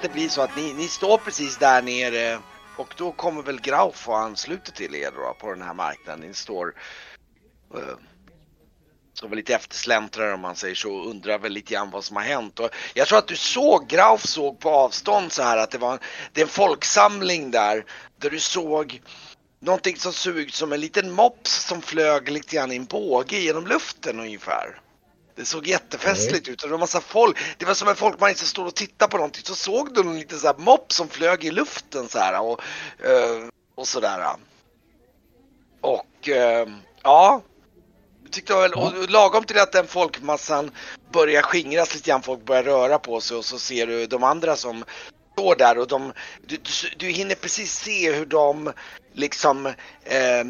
att det blir så att ni, ni står precis där nere och då kommer väl Grauf och ansluter till er då på den här marknaden. Ni står eh, som väl lite eftersläntrare om man säger så och undrar väl lite grann vad som har hänt. Och jag tror att du såg, Grauf såg på avstånd så här att det var en, det är en folksamling där där du såg någonting som såg ut som en liten mops som flög lite grann i en båge genom luften ungefär. Det såg jättefestligt mm. ut och det var massa folk. Det var som en folkman som stod och tittade på någonting så såg du en liten så här mopp som flög i luften så här och, eh, och sådär. Och eh, ja, tyckte väl, och lagom till att den folkmassan börjar skingras lite grann, folk börjar röra på sig och så ser du de andra som står där och de, du, du, du hinner precis se hur de liksom eh,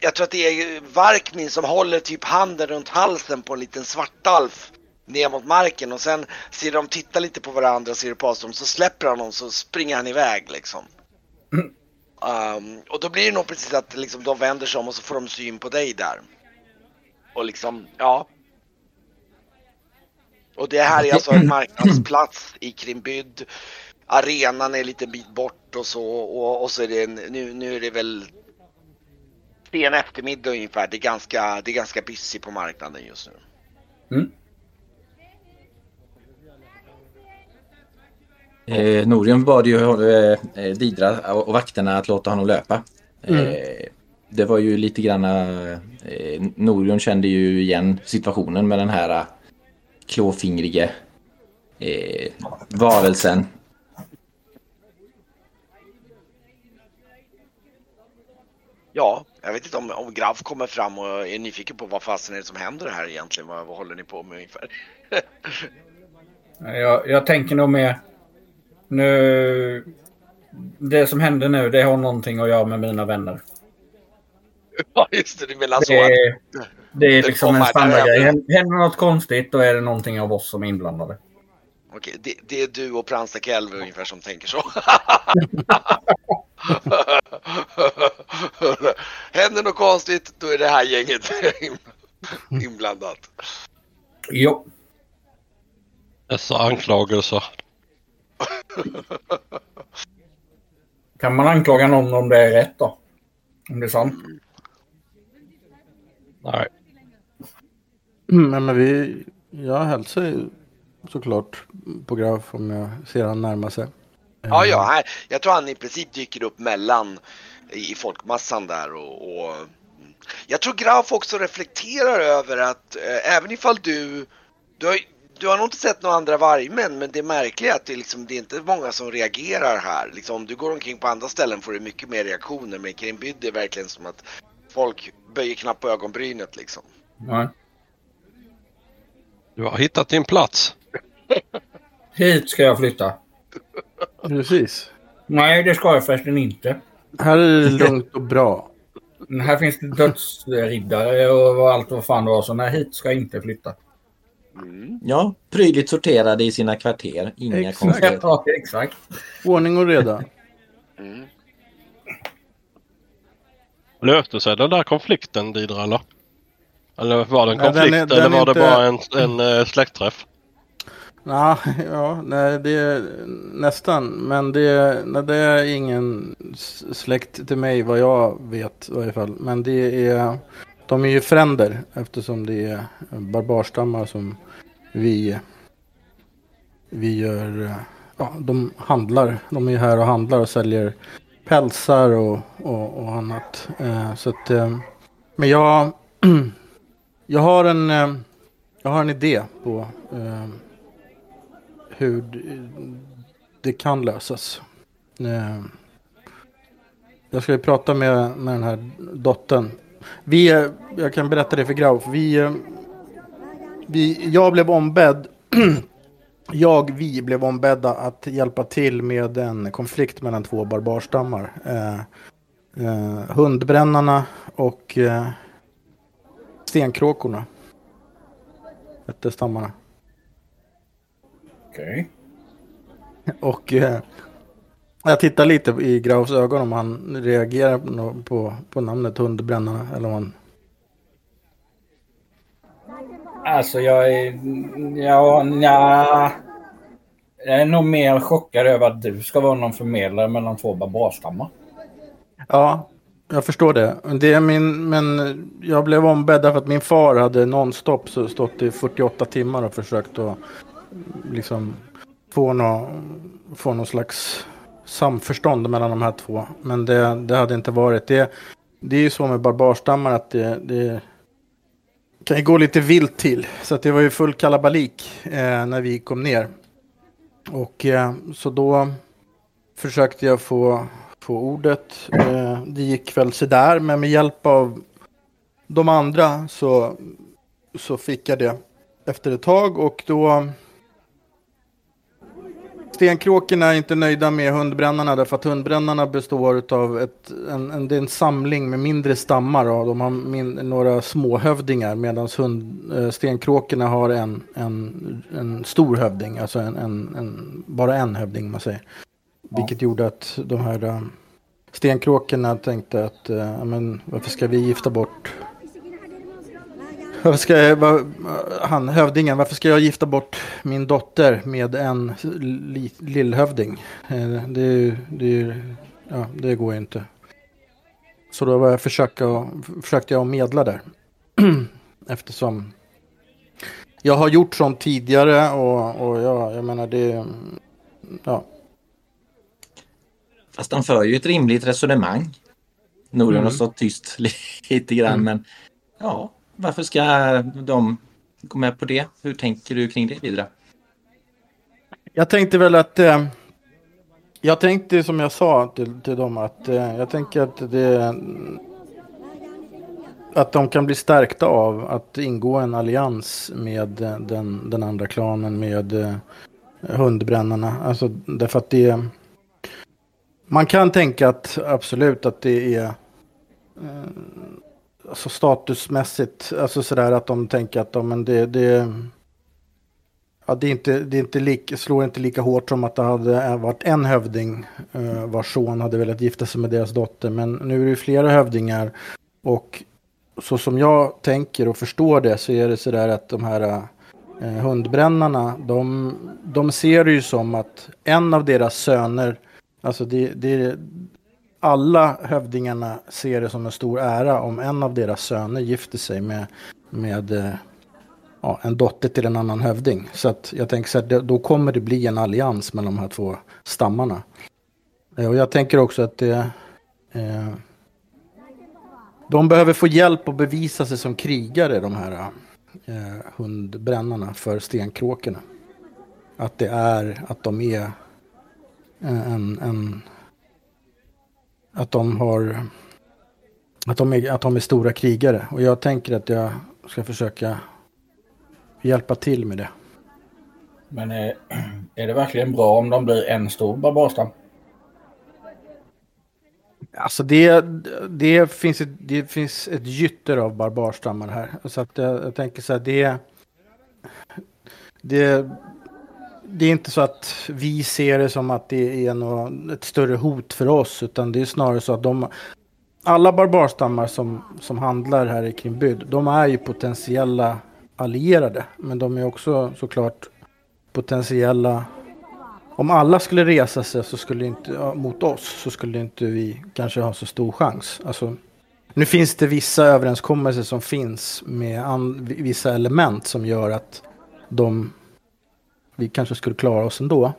jag tror att det är Varkmin som håller typ handen runt halsen på en liten svartalf ner mot marken och sen ser de titta lite på varandra och ser på avstånd så släpper han dem så springer han iväg liksom. Mm. Um, och då blir det nog precis att liksom, de vänder sig om och så får de syn på dig där. Och liksom, ja. Och det här är alltså en marknadsplats i Krimbyd. Arenan är lite bit bort och så och, och så är det en, nu, nu är det väl sen eftermiddag ungefär. Det är ganska, det är ganska busy på marknaden just nu. Mm. Eh, Norion bad ju eh, Didra och vakterna att låta honom löpa. Mm. Eh, det var ju lite grann... Eh, Norion kände ju igen situationen med den här eh, klåfingrige eh, varelsen. Ja, jag vet inte om, om Grav kommer fram och är nyfiken på vad fasen är det som händer här egentligen. Vad, vad håller ni på med ungefär? jag, jag tänker nog mer nu... Det som händer nu, det har någonting att göra med mina vänner. Ja, just det. Du menar så det, att... Det är liksom en standardgrej. Händer något konstigt, då är det någonting av oss som är inblandade. Okej, det, det är du och Pransta Kelve ungefär som tänker så. Händer något konstigt, då är det här gänget inblandat. Jo. Dessa anklagelser. kan man anklaga någon om det är rätt då? Om det är sant? Nej. Mm, men vi, jag hälsar ju såklart på Graf om jag ser han närma sig. Ja, ja, här, jag tror han i princip dyker upp mellan i folkmassan där och, och jag tror Graf också reflekterar över att eh, även ifall du, du har, du har nog inte sett några andra vargmän, men det märkliga är att det, liksom, det är inte många som reagerar här. Liksom, om du går omkring på andra ställen får du mycket mer reaktioner, men kring Byd är verkligen som att folk böjer knappt på ögonbrynet liksom. Nej. Du har hittat din plats. Hit ska jag flytta. Precis. Nej, det ska jag förresten inte. Här är det lugnt och bra. Här finns det dödsriddare och allt vad fan det var, så nej, hit ska jag inte flytta. Mm. Ja, prydligt sorterade i sina kvarter. Inga exakt. konstigheter. Ja, exakt. Ordning och reda. Mm. Löste sig den där konflikten Didra eller? Eller var det en konflikt ja, den är, den eller var inte... det bara en, en äh, släktträff? Nah, ja, nej, det är nästan. Men det, nej, det är ingen släkt till mig vad jag vet i varje fall. Men det är, de är ju fränder eftersom det är barbarstammar som vi, vi gör, eh, ja, de handlar, de är här och handlar och säljer pälsar och, och, och annat. Eh, så att, eh, men jag, jag har en, eh, jag har en idé på eh, hur det kan lösas. Eh, jag ska prata med, med den här dottern. Vi, eh, jag kan berätta det för Grauf. Vi, eh, vi, jag blev ombedd jag, vi blev ombedda att hjälpa till med en konflikt mellan två barbarstammar. Eh, eh, hundbrännarna och eh, stenkråkorna. Hette stammarna. Okej. Okay. Och, eh, Jag tittar lite i Graus ögon om han reagerar på, på, på namnet Hundbrännarna. Eller om han... Alltså jag är... Ja, nja. Jag är nog mer chockad över att du ska vara någon förmedlare mellan två barbarstammar. Ja, jag förstår det. det är min, men jag blev ombedd för att min far hade nonstop så stått i 48 timmar och försökt att liksom få någon, få någon slags samförstånd mellan de här två. Men det, det hade inte varit. Det, det är ju så med barbarstammar att det, det kan ju gå lite vilt till. Så att det var ju full kalabalik eh, när vi kom ner. Och eh, så då försökte jag få, få ordet. Eh, det gick väl sådär, men med hjälp av de andra så, så fick jag det efter ett tag. Och då Stenkråkorna är inte nöjda med hundbrännarna därför att hundbrännarna består av ett, en, en, det är en samling med mindre stammar och de har min, några småhövdingar medan eh, stenkråkorna har en, en, en stor hövding, alltså en, en, bara en hövding man säger. Ja. Vilket gjorde att de här uh, stenkråkorna tänkte att uh, men, varför ska vi gifta bort varför ska jag, var, han, hövdingen, varför ska jag gifta bort min dotter med en li, lillhövding? Eh, det, det, ja, det går ju inte. Så då var jag försöka, försökte jag medla där. Eftersom jag har gjort sånt tidigare och, och ja, jag menar det... Ja. Fast han för ju ett rimligt resonemang. Norden mm. har stått tyst lite grann mm. men ja, varför ska de gå med på det? Hur tänker du kring det vidare? Jag tänkte väl att eh, jag tänkte som jag sa till, till dem att eh, jag tänker att det att de kan bli stärkta av att ingå en allians med eh, den, den andra klanen med eh, hundbrännarna. Alltså därför att det man kan tänka att absolut att det är eh, alltså statusmässigt, alltså sådär att de tänker att de, men det, det, ja, det, är inte, det är inte lika, slår inte lika hårt som att det hade varit en hövding eh, vars son hade velat gifta sig med deras dotter. Men nu är det ju flera hövdingar och så som jag tänker och förstår det så är det sådär att de här eh, hundbrännarna, de, de ser det ju som att en av deras söner, alltså det, det, alla hövdingarna ser det som en stor ära om en av deras söner gifter sig med, med eh, ja, en dotter till en annan hövding. Så att jag tänker så här, då kommer det bli en allians mellan de här två stammarna. Eh, och jag tänker också att det, eh, de behöver få hjälp att bevisa sig som krigare, de här eh, hundbrännarna för stenkråkorna. Att det är, att de är eh, en, en att de har att de, är, att de är stora krigare. Och jag tänker att jag ska försöka hjälpa till med det. Men är, är det verkligen bra om de blir en stor barbarstam? Alltså det, det, finns ett, det finns ett gytter av barbarstammar här. Så att jag, jag tänker så här, det, det det är inte så att vi ser det som att det är något, ett större hot för oss, utan det är snarare så att de, alla barbarstammar som, som handlar här i Krimbyd, de är ju potentiella allierade, men de är också såklart potentiella om alla skulle resa sig så skulle inte, mot oss så skulle inte vi kanske ha så stor chans. Alltså, nu finns det vissa överenskommelser som finns med an, vissa element som gör att de vi kanske skulle klara oss ändå.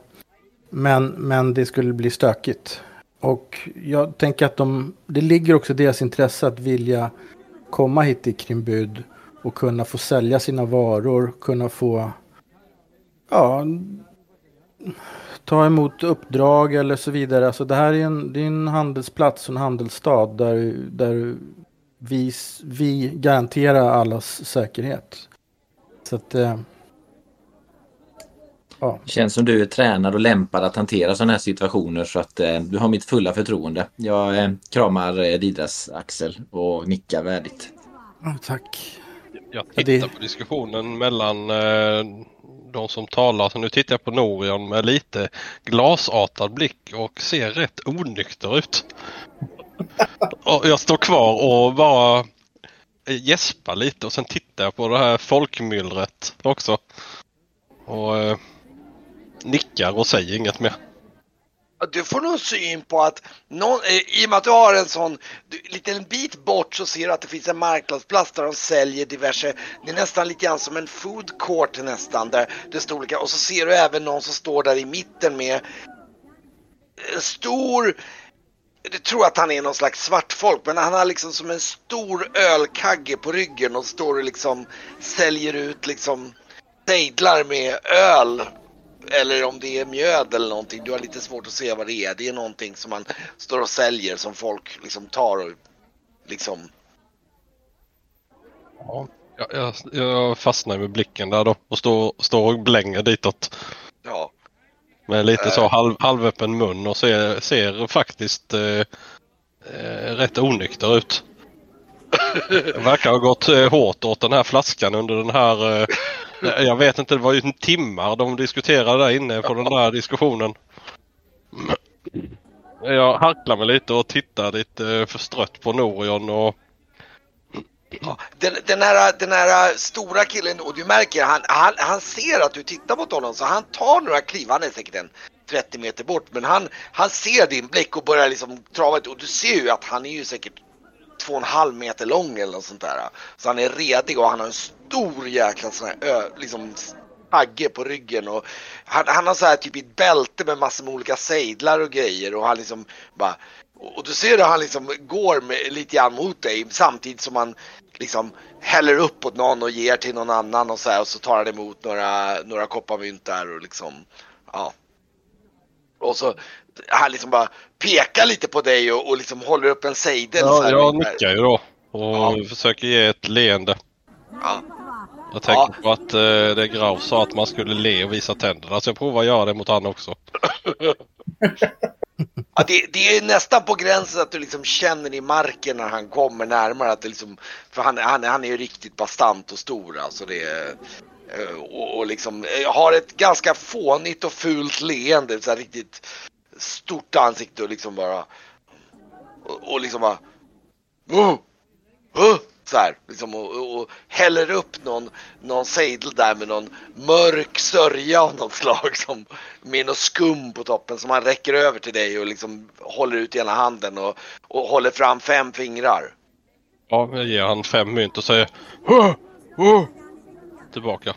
Men, men det skulle bli stökigt. Och jag tänker att de, det ligger också i deras intresse att vilja komma hit till Krimbyd och kunna få sälja sina varor, kunna få ja, ta emot uppdrag eller så vidare. Alltså det här är en, det är en handelsplats, och en handelsstad där, där vi, vi garanterar allas säkerhet. Så att eh, eh, Ja. Känns som du är tränad och lämpad att hantera sådana här situationer så att eh, du har mitt fulla förtroende. Jag eh, kramar eh, Didras axel och nickar värdigt. Ja, tack. Jag tittar på diskussionen mellan eh, de som talar. Så nu tittar jag på Norion med lite glasartad blick och ser rätt onykter ut. och jag står kvar och bara gäspar lite och sen tittar jag på det här folkmyllret också. Och eh, nickar och säger inget mer. Du får nog syn på att någon, eh, i och med att du har en sån du, liten bit bort så ser du att det finns en marknadsplats där de säljer diverse, det är nästan lite grann som en food court nästan där det står olika och så ser du även någon som står där i mitten med en stor du tror att han är någon slags svartfolk men han har liksom som en stor ölkagge på ryggen och står och liksom säljer ut liksom sejdlar med öl eller om det är mjöd eller någonting. Du har lite svårt att se vad det är. Det är någonting som man står och säljer som folk liksom tar och liksom. Ja, jag, jag fastnar med blicken där då och står, står och blänger ditåt. Ja. Med lite så halv, halvöppen mun och ser, ser faktiskt eh, eh, rätt onykter ut. Det verkar ha gått eh, hårt åt den här flaskan under den här... Eh, jag vet inte, det var ju timmar de diskuterade där inne på den där diskussionen. Jag harklar mig lite och tittar lite eh, förstrött på Norion och... Ja, den, den, här, den här stora killen, och du märker, han, han, han ser att du tittar mot honom så han tar några kliv, han är säkert en 30 meter bort, men han, han ser din blick och börjar liksom trava och du ser ju att han är ju säkert två och en halv meter lång eller något sånt där. Så han är redig och han har en stor jäkla sån här ö, liksom hagge på ryggen och han, han har så här typ ett bälte med massor med olika sejdlar och grejer och han liksom bara och du ser hur han liksom går med, lite grann mot dig samtidigt som han liksom häller upp åt någon och ger till någon annan och så här och så tar han emot några, några koppar mynt där och liksom ja. Och så han liksom bara pekar lite på dig och, och liksom håller upp en sejdel. Ja, jag nickar ju då och ja. försöker ge ett leende. Ja. Jag tänker ja. på att eh, det Graf sa att man skulle le och visa tänderna så jag provar att göra det mot han också. ja, det, det, är nästan på gränsen att du liksom känner i marken när han kommer närmare. Att det liksom, för han, han, han är ju riktigt bastant och stor alltså. Det är, eh, och, och liksom eh, har ett ganska fånigt och fult leende. Så riktigt stort ansikte och liksom bara och, och liksom bara uh, uh, så här liksom och, och, och häller upp någon, någon sejdel där med någon mörk sörja av något slag som med något skum på toppen som han räcker över till dig och liksom håller ut i ena handen och, och håller fram fem fingrar. Ja, jag ger han fem mynt och säger uh, uh, tillbaka.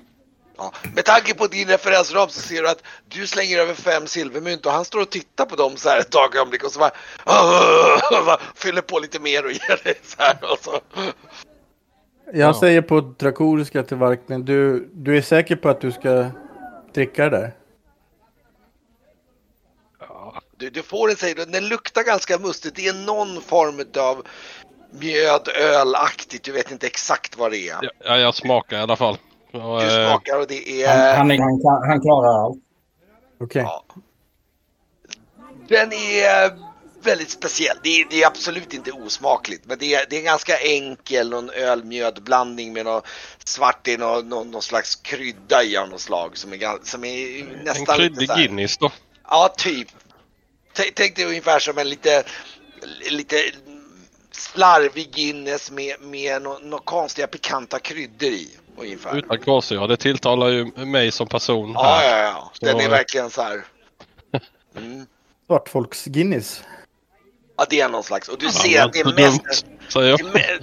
Ja, med tanke på din referensram så ser du att du slänger över fem silvermynt och han står och tittar på dem så här ett tag ögonblick och så bara fyller på lite mer och ger dig så här och så. Jag ja. säger på drakoriska till Varknen, du, du är säker på att du ska dricka det där? Ja, du, du får en säger den luktar ganska mustigt. Det är någon form av mjödölaktigt, du vet inte exakt vad det är. Ja, jag smakar i alla fall. Du eh, smakar och det är... Han, han, han, han klarar allt. Okej. Okay. Ja. Den är väldigt speciell. Det är, det är, absolut inte osmakligt, men det är, det är en ganska enkel, någon ölmjödblandning med något svart i någon, någon, någon slags krydda i av något slag som är, som är nästan En kryddig Guinness då? Ja, typ. Tänk dig ungefär som en lite, lite slarvig Guinness med, med några no, konstiga pikanta kryddor i. Ungefär. Utan kolsyra, det tilltalar ju mig som person. Ja, här. ja, ja. Den så... är verkligen så här. Mm. Svartfolks-Guinness. Ja, det är någon slags. Och du ja, ser att det är mest...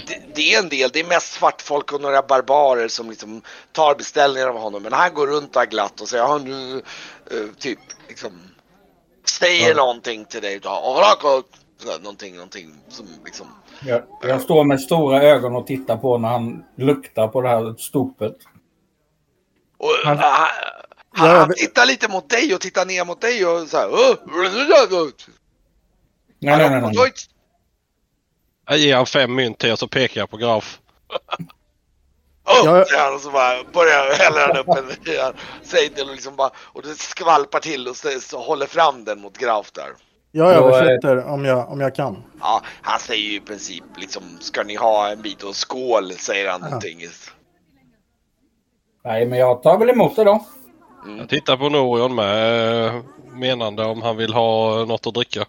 Det, det, är en del, det är mest svartfolk och några barbarer som liksom tar beställningar av honom. Men han går runt och glatt och säger, ja nu, uh, typ, liksom, säger ja. någonting till dig. Någonting, någonting som liksom jag, jag står med stora ögon och tittar på när han luktar på det här stopet. Och, han, han, han, han tittar lite mot dig och tittar ner mot dig och så här. Nej, nej, nej, nej. Jag ger han fem mynt till och så pekar jag på Graf. Oh, jag... ja, och så bara börjar hälla den upp en sejdel och liksom bara och det skvalpar till och så, så håller fram den mot Graf där. Jag översätter om jag, om jag kan. Ja, han säger ju i princip liksom, ska ni ha en bit och skål, säger han ja. någonting. Nej, men jag tar väl emot det då. Jag tittar på Norion med eh, menande om han vill ha något att dricka.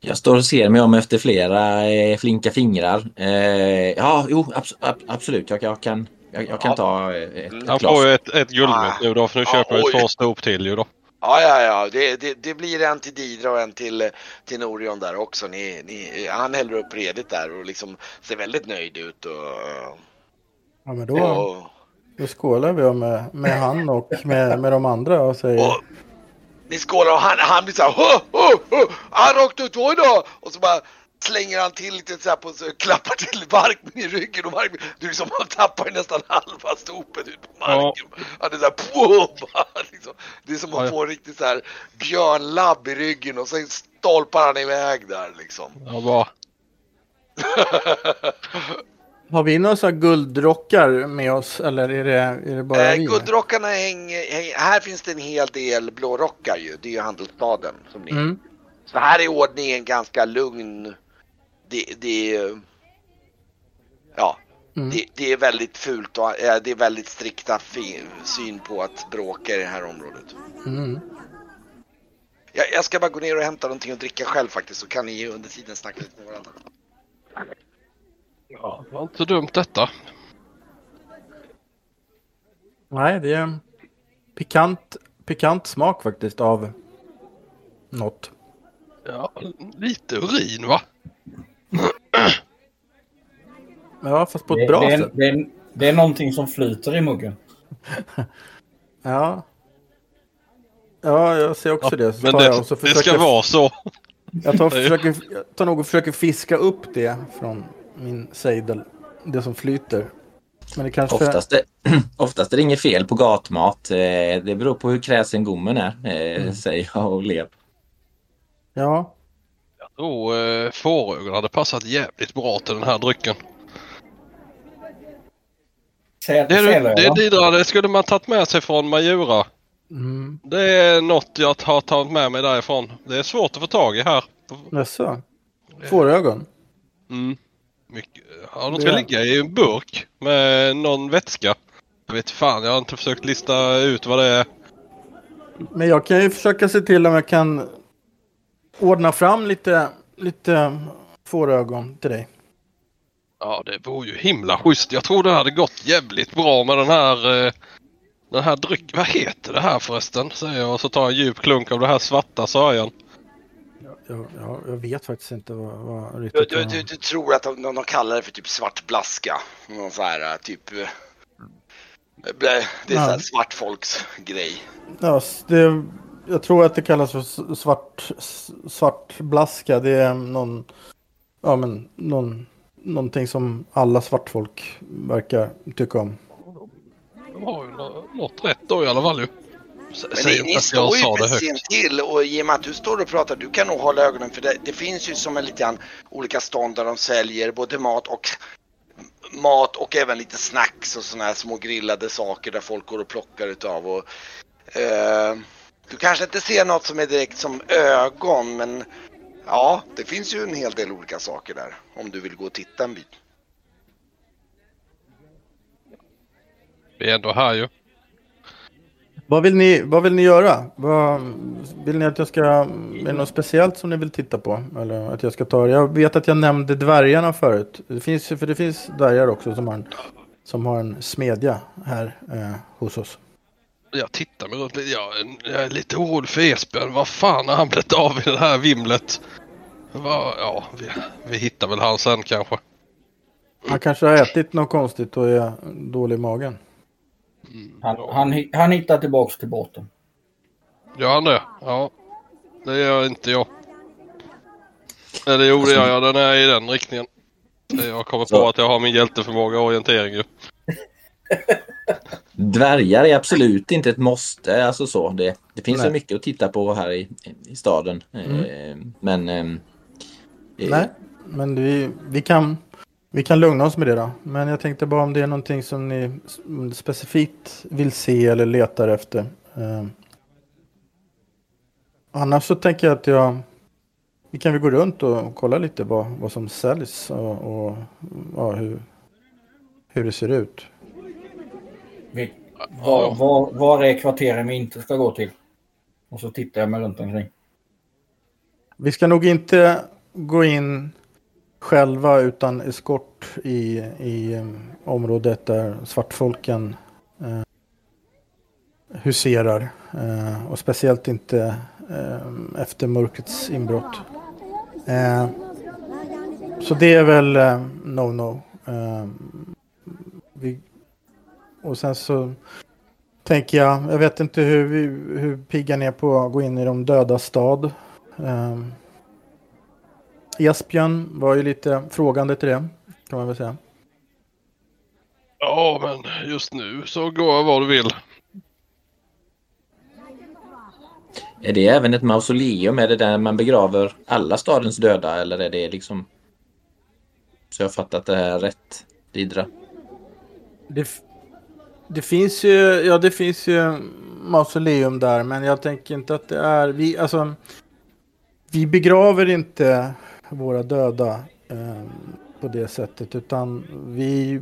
Jag står och ser mig om efter flera eh, flinka fingrar. Eh, ja, jo, abs ab absolut. Jag, jag kan, jag, jag kan Ja. ta eh, ett Han glas. får ju ett, ett guldmynt Ah. nu då för nu Ja, köper oj. två stop till ju då. Ja, ja, ja. Det, det, det blir en till Didra och en till, till Norion där också. Ni, ni, han häller upp redigt där och liksom ser väldigt nöjd ut. Och, Ja, men då, och, då skålar vi med, med han och med, med de andra och säger och ni skålar och han, han blir så här "Hå, hå, hå, Han rakt ut idag! Och så bara slänger han till lite så här på så klappar till Varkmin i ryggen och Varkmin, du liksom han tappar nästan halva stopet ut på marken. Han är så här "Pum!" liksom. Det är som Ja, att ja. få en riktigt så här björnlabb i ryggen och sen stolpar han iväg där liksom. Ja, bara. Har vi några så här guldrockar med oss eller är det, är det bara Eh, vi? Guldrockarna hänger, hänger, här finns det en hel del blårockar ju, det är ju handelsstaden som ni Mm. Så här är ordningen ganska lugn. Det, det är... Ja. Mm. Det, det är väldigt fult och eh, det är väldigt strikta syn på att bråka i det här området. Mm. Jag, jag ska bara gå ner och hämta någonting att dricka själv faktiskt så kan ni under tiden snacka lite med varandra. Ja, det var inte så dumt detta. Nej, det är pikant, pikant smak faktiskt av något. Ja, lite urin va? Ja, fast på ett Det, bra det, är, sätt. det, är, det är någonting som flyter i muggen. Ja. Ja, jag ser också det. Så Men det, jag och så det försöker, ska vara så. Jag tar, försöker, jag tar nog och försöker fiska upp det från min sejdel. Det som flyter. Men det kanske... Oftast, är, oftast är det inget fel på gatmat. Eh, det beror på hur kräsen gommen är, eh, Mm. säger jag och ler. Ja. Jag tror eh, fårögon hade passat jävligt bra till den här drycken. Säl, Det, är, sälöl, det, va? Didra, det skulle man tagit med sig från Majura. Mm. Det är något jag har tagit med mig därifrån. Det är svårt att få tag i här. Jaså? Fårögon? Mm. Mycket. Ja, de ska Det- ligga i en burk med någon vätska. Jag vet fan, jag har inte försökt lista ut vad det är. Men jag kan ju försöka se till om jag kan ordna fram lite, lite fårögon till dig. Ja, det vore ju himla schysst. Jag tror det hade gått jävligt bra med den här eh, den här drycken. Vad heter det här förresten? Säger jag och så tar jag en djup klunk av det här svarta sörjan. Jag, jag, jag vet faktiskt inte vad, vad Du, riktigt du, du, du tror att de, de kallar det för typ svart blaska. Någon så här eh, typ... eh, Det är så här Ja. svart folks grej. Ja, det, jag tror att det kallas för svart, s- svartblaska. Det är någon, ja, men någon, någonting som alla svartfolk verkar tycka om. De har ju nå- något rätt då i alla fall ju. S- Men Säger ni, ni står jag ju precis till och i och med att du står och pratar, du kan nog hålla ögonen för det, det finns ju som en lite grann olika stånd där de säljer både mat och mat och även lite snacks och sådana här små grillade saker där folk går och plockar utav och eh, du kanske inte ser något som är direkt som ögon men ja, det finns ju en hel del olika saker där om du vill gå och titta en bit. Vi är ändå här ju. Vad vill ni, vad vill ni göra? Vad, vill ni att jag ska... Är det något speciellt som ni vill titta på? Eller att jag ska ta... Jag vet att jag nämnde dvärgarna förut. Det finns, för det finns dvärgar också som har en, som har en smedja här eh, hos oss. Jag tittar mig runt lite. Jag, är- jag är lite orolig för Esbjörn. Vad fan har han blivit av i det här vimlet? Va, ja, vi, vi hittar väl han sen kanske. Han kanske har ätit något konstigt och är dålig i magen. Han, han, hi- han hittar tillbaks till båten. Gör han det? Ja. Det gör inte jag. Eller jo, det gör jag. Den är i den riktningen. Jag kommer på att jag har min hjälteförmåga och orientering ju. Dvärgar är absolut inte ett måste. Alltså så. Det, det finns Nej. så mycket att titta på här i, i staden. Eh, men... ehm, eh, Nej, men vi, vi, kan, vi kan lugna oss med det då. Men jag tänkte bara om det är någonting som ni specifikt vill se eller letar efter. Eh, annars så tänker jag att jag... Vi kan väl gå runt och kolla lite vad, vad som säljs och, och ja, hur, hur det ser ut. Var, var, var är kvarteren vi inte ska gå till? Och så tittar jag mig runt omkring. Vi ska nog inte gå in själva utan eskort i, i um, området där svartfolken eh, huserar. Eh, och speciellt inte eh, efter mörkrets inbrott. Eh, så det är väl eh, no-no. Eh, vi, och sen så tänker jag, jag vet inte hur, vi- hur pigga ni är på att gå in i de döda stad. Eh, Esbjörn var ju lite frågande till det, kan man väl säga. Ja, men just nu så går jag vad du vill. Är det även ett mausoleum? Är det där man begraver alla stadens döda eller är det liksom... Så jag fattat det här rätt, Didra? Det, det finns ju, ja det finns ju mausoleum där, men jag tänker inte att det är, vi, alltså, vi begraver inte våra döda eh, på det sättet, utan vi,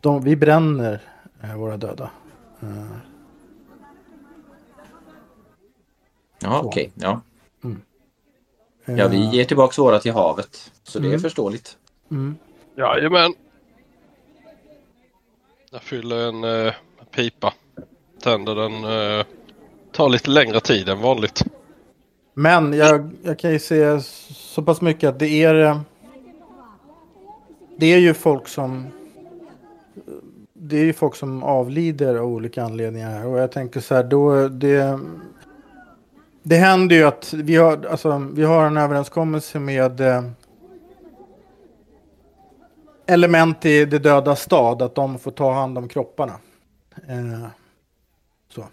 de, vi bränner eh, våra döda. Eh, Ja, okej. Ja. eh, ja, vi ger tillbaka våra till havet. Så det är Mm. förståeligt. mm. Jajamän. Jag fyller en eh, pipa. Tänder den. Eh, tar lite längre tid än vanligt. Men jag, jag kan ju säga så pass mycket att det är eh, det är ju folk som det är ju folk som avlider av olika anledningar här. och jag tänker så här då det det händer ju att vi har alltså vi har en överenskommelse med eh, element i det döda stad att de får ta hand om kropparna. Eh, så.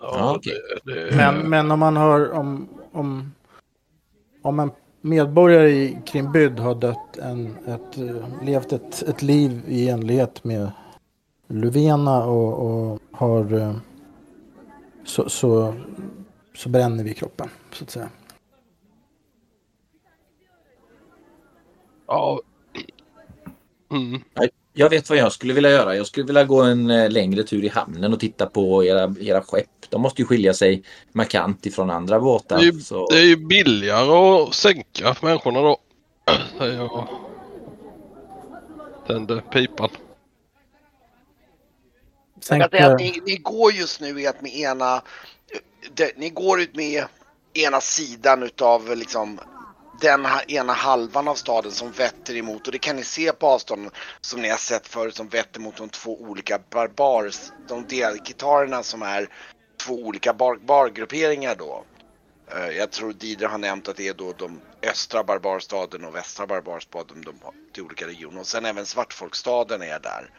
Ja, det, det, Men, men om man har om, om, om en medborgare i Krimbyd har dött en, ett, levt ett, ett liv i enlighet med Luvena och, och har eh, så, så, så bränner vi kroppen så att säga. Ja. Mm. Nej, Jag vet vad jag skulle vilja göra. Jag skulle vilja gå en eh, längre tur i hamnen och titta på era, era skepp. De måste ju skilja sig markant ifrån andra båtar. Det, är, ju- så... det är ju billigare att sänka människorna då. Säger jag. Tände pipan. Jag kan säga att Sänker, ni, ni går just nu i att med ena, det, ni går ut med ena sidan utav liksom den ena halvan av staden som vetter emot. Och det kan ni se på avstånd som ni har sett förut som vetter mot de två olika barbars, de delgitarrerna som är två olika bar, bargrupperingar då. Eh, jag tror Didre har nämnt att det är då de östra barbarstaden och västra barbarstaden, de har till olika regioner och sen även svartfolkstaden är där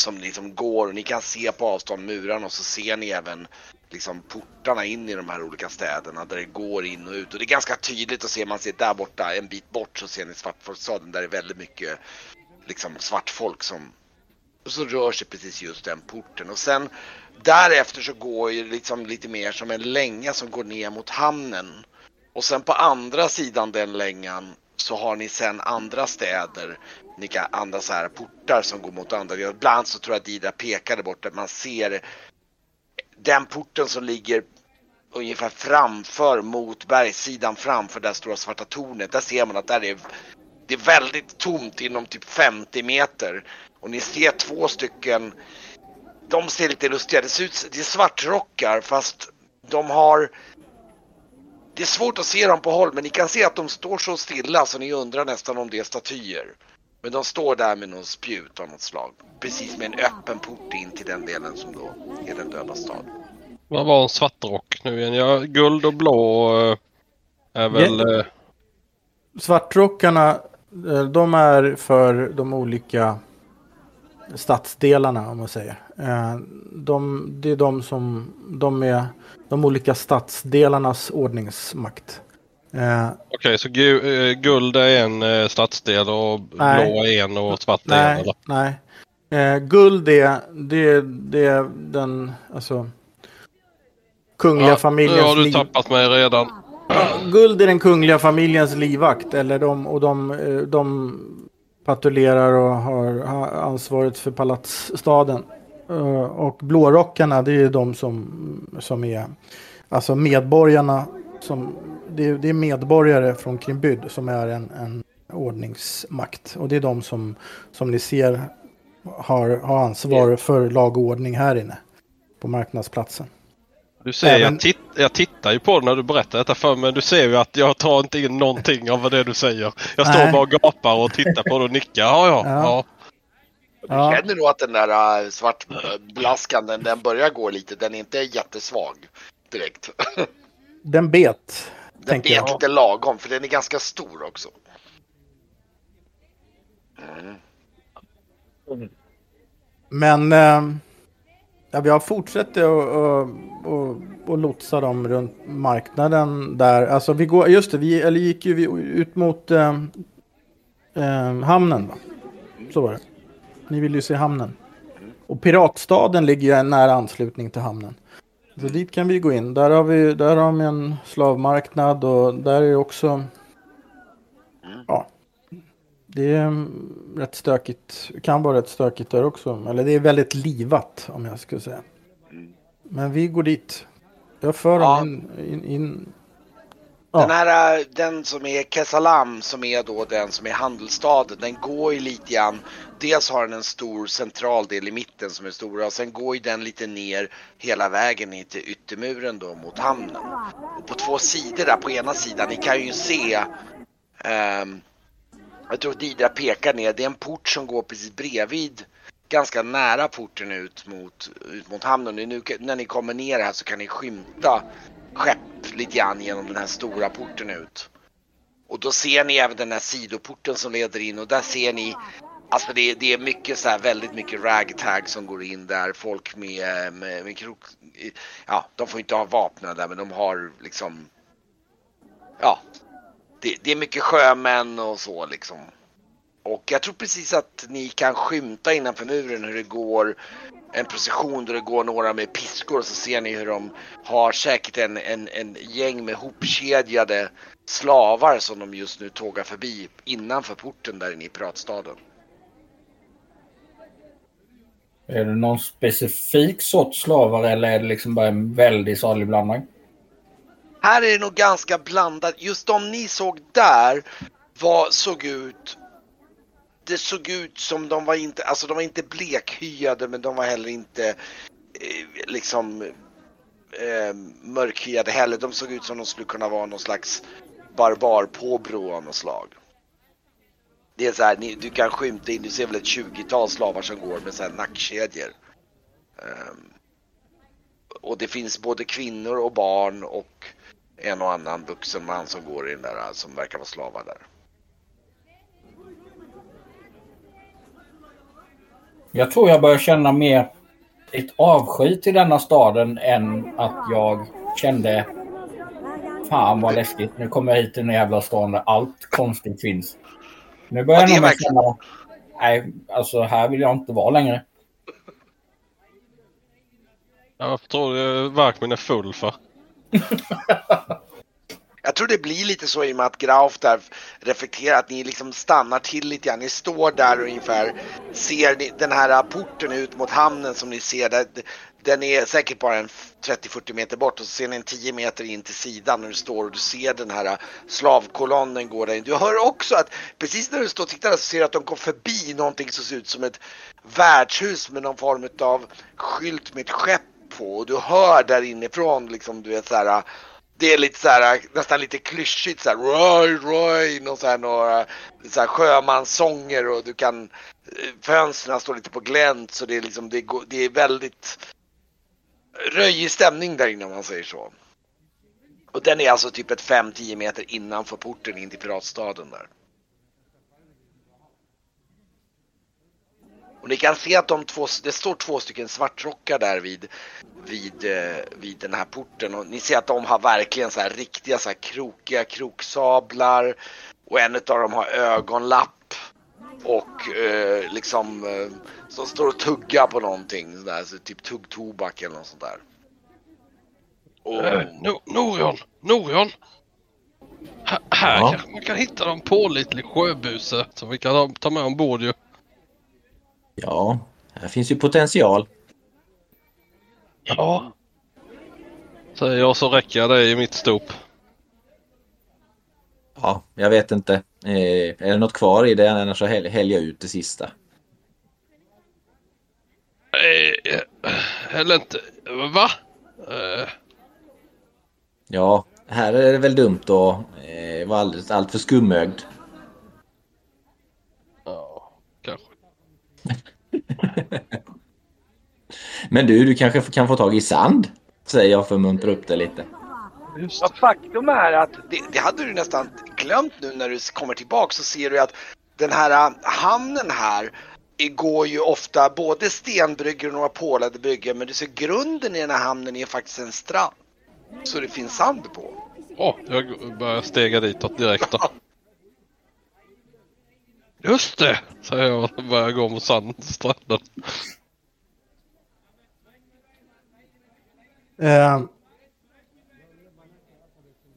som liksom går. Och ni kan se på avstånd murarna och så ser ni även liksom portarna in i de här olika städerna där det går in och ut. Och det är ganska tydligt att se man ser där borta en bit bort så ser ni svartfolkstaden där det är väldigt mycket liksom svartfolk som så rör sig precis just den porten. Och sen därefter så går ju liksom lite mer som en länga som går ner mot hamnen. Och sen på andra sidan den längan så har ni sen andra städer, ni kan andra så här portar som går mot andra. Ibland så tror jag att Dida pekade bort att man ser den porten som ligger ungefär framför mot bergssidan framför det stora svarta tornet. Där ser man att där är, det är väldigt tomt inom typ 50 meter. Och ni ser två stycken, de ser lite lustiga, det ser ut, det är svartrockar fast de har det är svårt att se dem på håll men ni kan se att de står så stilla så ni undrar nästan om det är statyer. Men de står där med någon spjut av något slag. Precis med en öppen port in till den delen som då är den döda staden. Vad var en svartrock nu igen? Ja, guld och blå eh, är väl... eh, svartrockarna, eh, de är för de olika stadsdelarna om man säger. De, det är de som, de är de olika stadsdelarnas ordningsmakt. Eh, Okej, så gu, eh, guld är en eh, stadsdel och Nej. blå är en och svart är en? nej, Eller? nej. Eh, guld är, det, det är den, alltså kungliga Ja, familjens nu har du tappat mig redan. Guld är den kungliga familjens livvakt eller de, och de, eh, de patrullerar och har ansvaret för palatsstaden. Eh, och blårockarna det är de som, som är alltså medborgarna. Som, det, är, det är medborgare från Krimbyd som är en, en ordningsmakt. Och det är de som, som ni ser har, har ansvar för lag och ordning här inne på marknadsplatsen. Du ser, Även... jag, titt, jag tittar ju på det när du berättar detta för mig. Du ser ju att jag tar inte in någonting av vad det du säger. Jag står Nej. bara och gapar och tittar på det och nickar. Ja, ja. ja. Ja. Du känner nog att den där uh, svartblaskan den, den börjar gå lite. Den är inte jättesvag direkt. Den bet. Den bet jag. lite lagom för den är ganska stor också. Mm. Men äh, ja, vi har fortsatt att och, lotsa dem runt marknaden där. Alltså vi går, just det, vi eller gick ju ut mot äh, äh, hamnen. Va? Så var det. Ni vill ju se hamnen. Och Piratstaden ligger ju i nära anslutning till hamnen. Så dit kan vi gå in. Där har vi, där har vi en slavmarknad och där är också... Ja. Det är rätt stökigt. Kan vara rätt stökigt där också. Eller det är väldigt livat om jag skulle säga. Men vi går dit. Jag för ja. dem in, in, in. Den här, eh, den som är Kesalam som är då den som är handelsstaden, den går ju lite grann. Dels har den en stor central del i mitten som är stora och sen går ju den lite ner hela vägen ner till yttermuren då mot hamnen. Och på två sidor där på ena sidan, ni kan ju se um, jag tror att Didra pekar ner, det är en port som går precis bredvid ganska nära porten ut mot, ut mot hamnen. Nu, när ni kommer ner här så kan ni skymta skepp lite grann genom den här stora porten ut. Och då ser ni även den här sidoporten som leder in och där ser ni Alltså det, det är mycket så här, väldigt mycket ragtag som går in där. Folk med, med, med krok... Ja, de får inte ha vapen där men de har liksom... Ja. Det, det är mycket sjömän och så liksom. Och jag tror precis att ni kan skymta innanför muren hur det går en procession där det går några med piskor och så ser ni hur de har säkert en, en, en gäng med hopkedjade slavar som de just nu tågar förbi innanför porten där inne i piratstaden. Är det någon specifik sorts slavar eller är det liksom bara en väldigt salig blandning? Här är det nog ganska blandat. Just de ni såg där var, såg ut det såg ut som de var inte, alltså de var inte blekhyade men de var heller inte eh, liksom eh, mörkhyade heller. De såg ut som de skulle kunna vara någon slags barbarpåbrå av något slag. Det är så här, ni, du kan skymta in, du ser väl ett 20-tal slavar som går med så här nackkedjor. Um, och det finns både kvinnor och barn och en och annan vuxen man som går in där som verkar vara slavar där. Jag tror jag börjar känna mer ett avsky till denna staden än att jag kände Fan vad läskigt. Nu kommer jag hit till den jävla stan där allt konstigt finns. Nu börjar ja, jag nog känna Nej, alltså här vill jag inte vara längre. Jag tror du Verkmin är full för? Jag tror det blir lite så i och med att Graf där reflekterar att ni liksom stannar till lite grann. Ni står där och ungefär ser den här porten ut mot hamnen som ni ser. Där, den är säkert bara en 30-40 meter bort och så ser ni en 10 meter in till sidan när du står och du ser den här slavkolonnen gå där in. Du hör också att precis när du står och tittar så ser du att de går förbi någonting som ser ut som ett värdshus med någon form av skylt med ett skepp på och du hör där inifrån liksom du vet så här det är lite så här, nästan lite klyschigt så här, Roy, Roy, någon så här, några så här sjömanssånger och du kan, eh, fönstren står lite på glänt så det är liksom, det, det är väldigt röjig stämning där inne om man säger så. Och den är alltså typ ett 5-10 meter innanför porten in till piratstaden där. Och ni kan se att de två, det står två stycken svartrockar där vid, vid, eh, vid den här porten och ni ser att de har verkligen så här riktiga så här krokiga kroksablar och en av dem har ögonlapp och eh, liksom eh, som står och tuggar på någonting sådär, så typ tuggtobak eller något sånt där. Och... Eh, no, Norion! Norion! Här, här Ja. kanske man kan hitta någon pålitlig sjöbuse som vi kan ta med ombord ju. Ja, här finns ju potential. Ja. Säger jag så räcker jag det i mitt stop. Ja, jag vet inte. Eh, är det något kvar i det? Annars så häl- häller jag ut det sista. Eh, eller inte. Va? Eh, Ja, här är det väl dumt att eh, vara alldeles, allt för skumögd. ja, kanske. Men du, du kanske kan få tag i sand? Säger jag för att muntra upp det lite. Just Ja, faktum är att det, det hade du nästan glömt nu när du kommer tillbaka så ser du att den här äh, hamnen här det går ju ofta både stenbryggor och några pålade bryggor men du ser grunden i den här hamnen är faktiskt en strand. Så det finns sand på. Åh, jag börjar stega ditåt direkt då. Just det, säger jag och börjar gå mot sandstranden. Eh,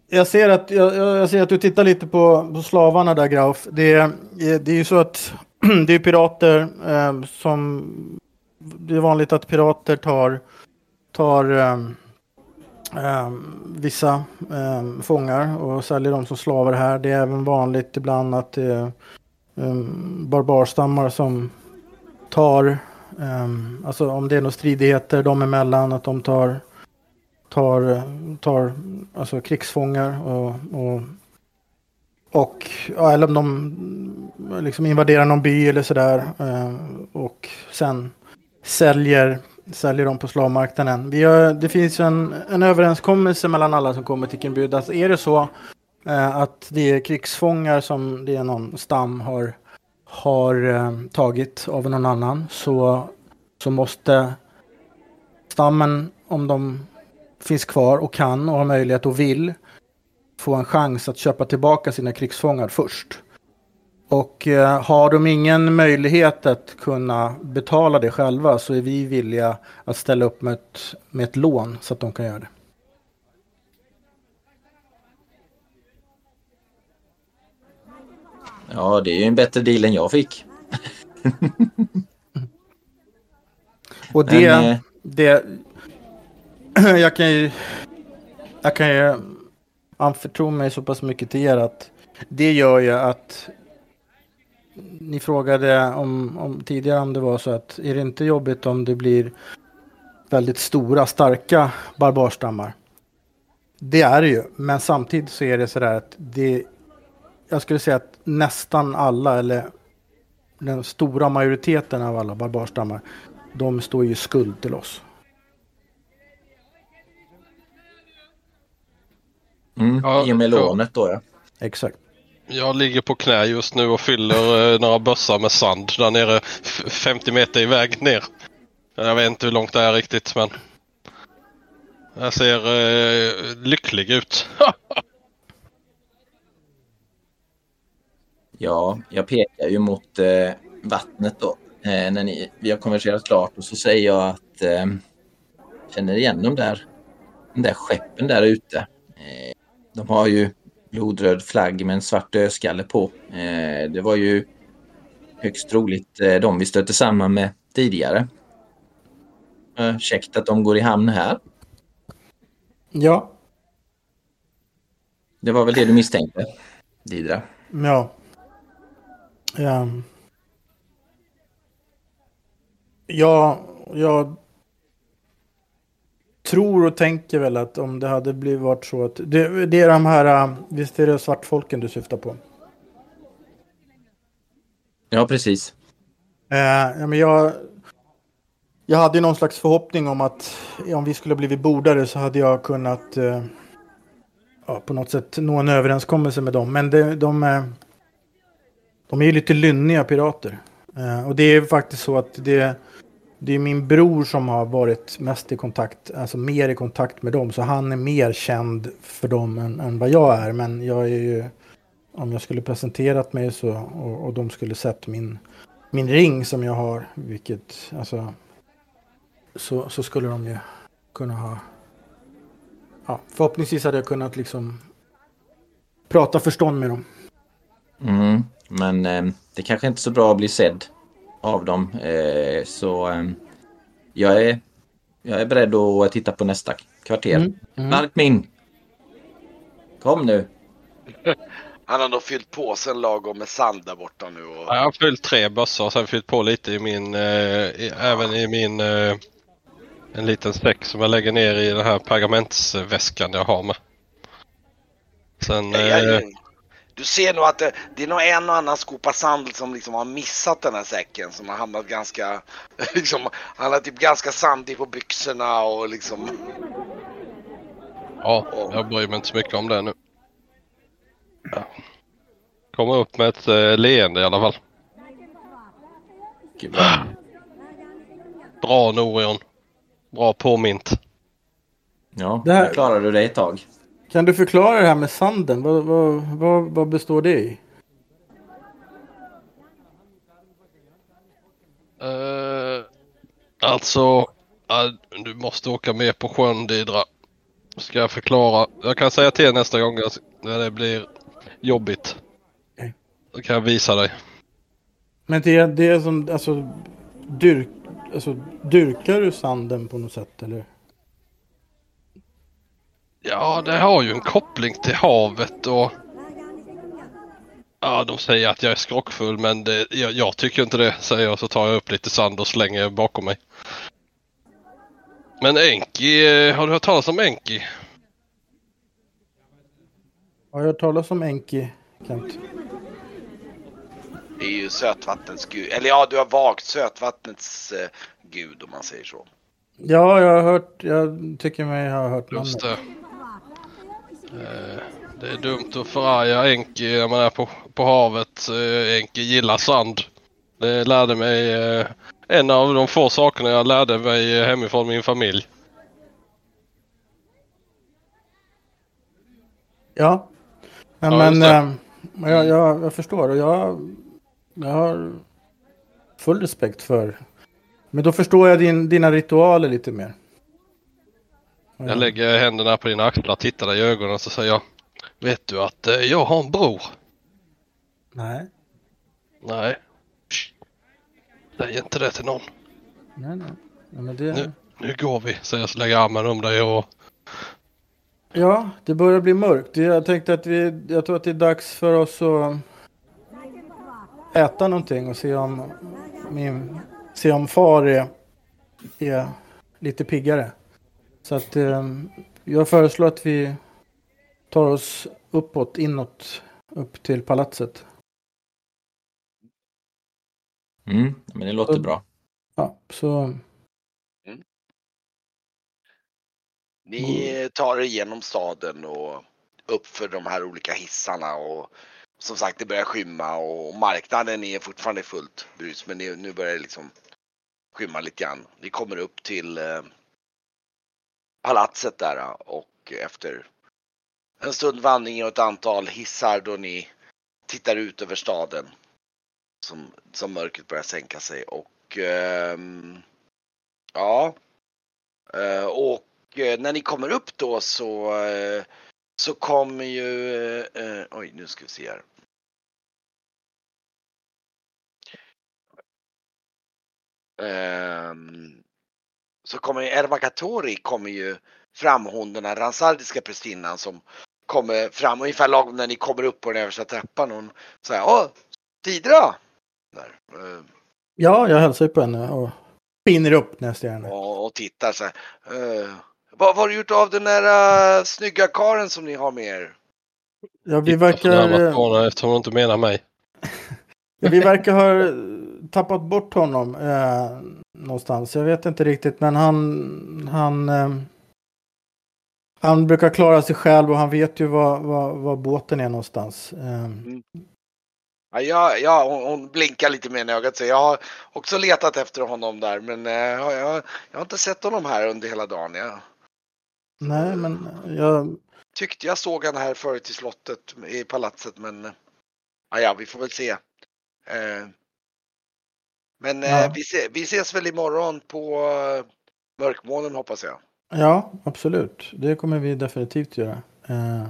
jag, ser att, jag, jag ser att du tittar lite på, på slavarna där Grauf. Det, är- det är ju så att det är pirater eh, som... Det är vanligt att pirater tar, tar eh, eh, vissa eh, fångar och säljer dem som slavar här. Det är även vanligt ibland att det um, barbarstammar som tar, um, alltså om det är några stridigheter dem emellan, att de tar tar, tar alltså krigsfångar och, och, och ja, eller om de liksom invaderar någon by eller sådär eh, och sen säljer, säljer de på slavmarknaden. Vi har, det finns en, en överenskommelse mellan alla som kommer till Kimbud. Alltså är det så Eh, att det är krigsfångar som det är någon stam har, har eh, tagit av någon annan så, så måste stammen, om de finns kvar och kan och har möjlighet och vill få en chans att köpa tillbaka sina krigsfångar först. Och eh, har de ingen möjlighet att kunna betala det själva så är vi villiga att ställa upp med ett, med ett lån så att de kan göra det. Ja, det är ju en bättre deal än jag fick. Och det, Men, eh, det jag kan ju jag kan ju anförtro mig så pass mycket till er att det gör ju att ni frågade om, om tidigare om det var så att är det inte jobbigt om det blir väldigt stora, starka barbarstammar? Det är det ju, men samtidigt så är det så där att det jag skulle säga att nästan alla eller den stora majoriteten av alla barbarstammar de står ju skuld till oss. Mm, Ja, I och med lånet då ja. Exakt. Jag ligger på knä just nu och fyller eh, några bössar med sand där nere f- 50 meter iväg ner. Jag vet inte hur långt det är riktigt men jag ser eh, lycklig ut. Ja, jag pekar ju mot eh, vattnet då. Eh, när ni, vi har konverserat klart och så säger jag att eh, känner igen de där, de där skeppen där ute. Eh, de har ju blodröd flagg med en svart dödskalle på. Eh, det var ju högst troligt eh, de vi stötte samman med tidigare. Eh, käckt att de går i hamn här. Ja, Det var väl det du misstänkte, Didra? ja. Ehm. Ja, jag tror och tänker väl att om det hade blivit varit så att det, det är de här, äh, visst är det svartfolken du syftar på? Ja, precis. Eh, ja, men jag, jag hade ju någon slags förhoppning om att om vi skulle blivit bordare så hade jag kunnat eh, ja, på något sätt nå en överenskommelse med dem. Men det, de, eh, de är ju lite lynniga pirater. Eh, och det är faktiskt så att det, det är min bror som har varit mest i kontakt, alltså mer i kontakt med dem. Så han är mer känd för dem än, än vad jag är. Men jag är ju, om jag skulle presenterat mig så, och, och de skulle sett min min ring som jag har, vilket alltså så, så skulle de ju kunna ha. Ja, förhoppningsvis hade jag kunnat liksom prata förstånd med dem. Mm, men eh, det kanske inte är så bra att bli sedd av dem. Eh, så eh, jag, är, jag är beredd att titta på nästa kvarter. Mm, mm. Markmin! Kom nu! Han har nog fyllt på sen lagom med sand där borta nu. Och... Ja, Jag har fyllt tre bössor och sen fyllt på lite i min, eh, i, även i min, eh, en liten säck som jag lägger ner i den här pergamentsväskan jag har med. Sen, eh. Du ser nog att det, det är nog en och annan skopa sand som liksom har missat den här säcken som har hamnat ganska, liksom, han har typ ganska sandig på byxorna och liksom. ja, jag bryr mig inte så mycket om det nu. Ja. Kommer upp med ett eh, leende i alla fall. Gud, Bra Norion. Bra påmint. Ja, Det här- klarade du dig ett tag. Kan du förklara det här med sanden? Vad, vad, vad, vad består det i? Uh, alltså, ja, du måste åka med på sjön Didra. Ska jag förklara. Jag kan säga till nästa gång när det blir jobbigt. Okej. Då kan jag visa dig. Men det, det är som, alltså, dyrk, alltså, dyrkar du sanden på något sätt eller? Ja, det har ju en koppling till havet och... Ja, de säger att jag är skrockfull men det, jag, jag tycker inte det, säger jag. Så tar jag upp lite sand och slänger bakom mig. Men Enki, eh, har du hört talas om Enki? Har jag hört talas om Enki, Kent? Det är ju sötvattnets gud. Eller ja, du har vagt sötvattnets eh, gud om man säger så. Ja, jag har hört, jag tycker mig ha hört Just namnet. det. Eh, Det är dumt att förarga Enki när man är på, på havet. Eh, Enki gillar sand. Det lärde mig eh, en av de få sakerna jag lärde mig hemifrån min familj. Ja. Ja, men men jag, jag, jag förstår och jag, jag har full respekt för. Men då förstår jag din, dina ritualer lite mer. Jag lägger händerna på dina axlar, tittar dig i ögonen och så säger jag. Vet du att eh, jag har en bror? Nej, Nej. Säg inte det till någon. nej, nej. Ja, men det, Nu, nu går vi, säger jag så lägger armen om dig och... ja, det börjar bli mörkt. Jag tänkte att vi, jag tror att det är dags för oss att äta någonting och se om min, se om far är, är lite piggare. Så att eh, jag föreslår att vi tar oss uppåt, inåt, upp till palatset. Mm, men det låter bra. Ja, så Ni tar er igenom staden och upp för de här olika hissarna och som sagt det börjar skymma och marknaden är fortfarande fullt brus men det, nu börjar det liksom skymma lite grann. Ni kommer upp till eh, palatset där och efter en stund vandring och ett antal hissar då ni tittar ut över staden som, som mörkret börjar sänka sig och ehm, ja Eh, och eh, när ni kommer upp då så, eh, så kommer ju, eh, oj nu ska vi se här. Ehm, så kommer ju Ermakatori kommer ju fram hon den här ransardiska prästinnan som kommer fram ungefär lagom när ni kommer upp på den översta trappan. Hon säger åh, Tidra! Där. Eh, ja, jag hälsar ju på henne och spinner upp jag ser henne. och, och tittar så här. Eh, vad vad har du gjort av den där uh, snygga karen som ni har med er? Ja, vi verkar, eftersom hon inte menar mig. ja, vi verkar ha tappat bort honom eh, någonstans. Jag vet inte riktigt, men han, han, eh, han brukar klara sig själv och han vet ju var, var, var båten är någonstans. Eh, Ja, ja, ja hon, hon blinkar lite med ögat så jag har också letat efter honom där men eh, jag, jag, har inte sett honom här under hela dagen. Jag nej, men jag, tyckte jag såg han här förut i slottet i palatset men eh, ja, ja vi får väl se. Eh, men eh, Ja. vi, se, vi ses väl imorgon på eh, mörkmånen hoppas jag. ja, absolut. Det kommer vi definitivt göra. Eh,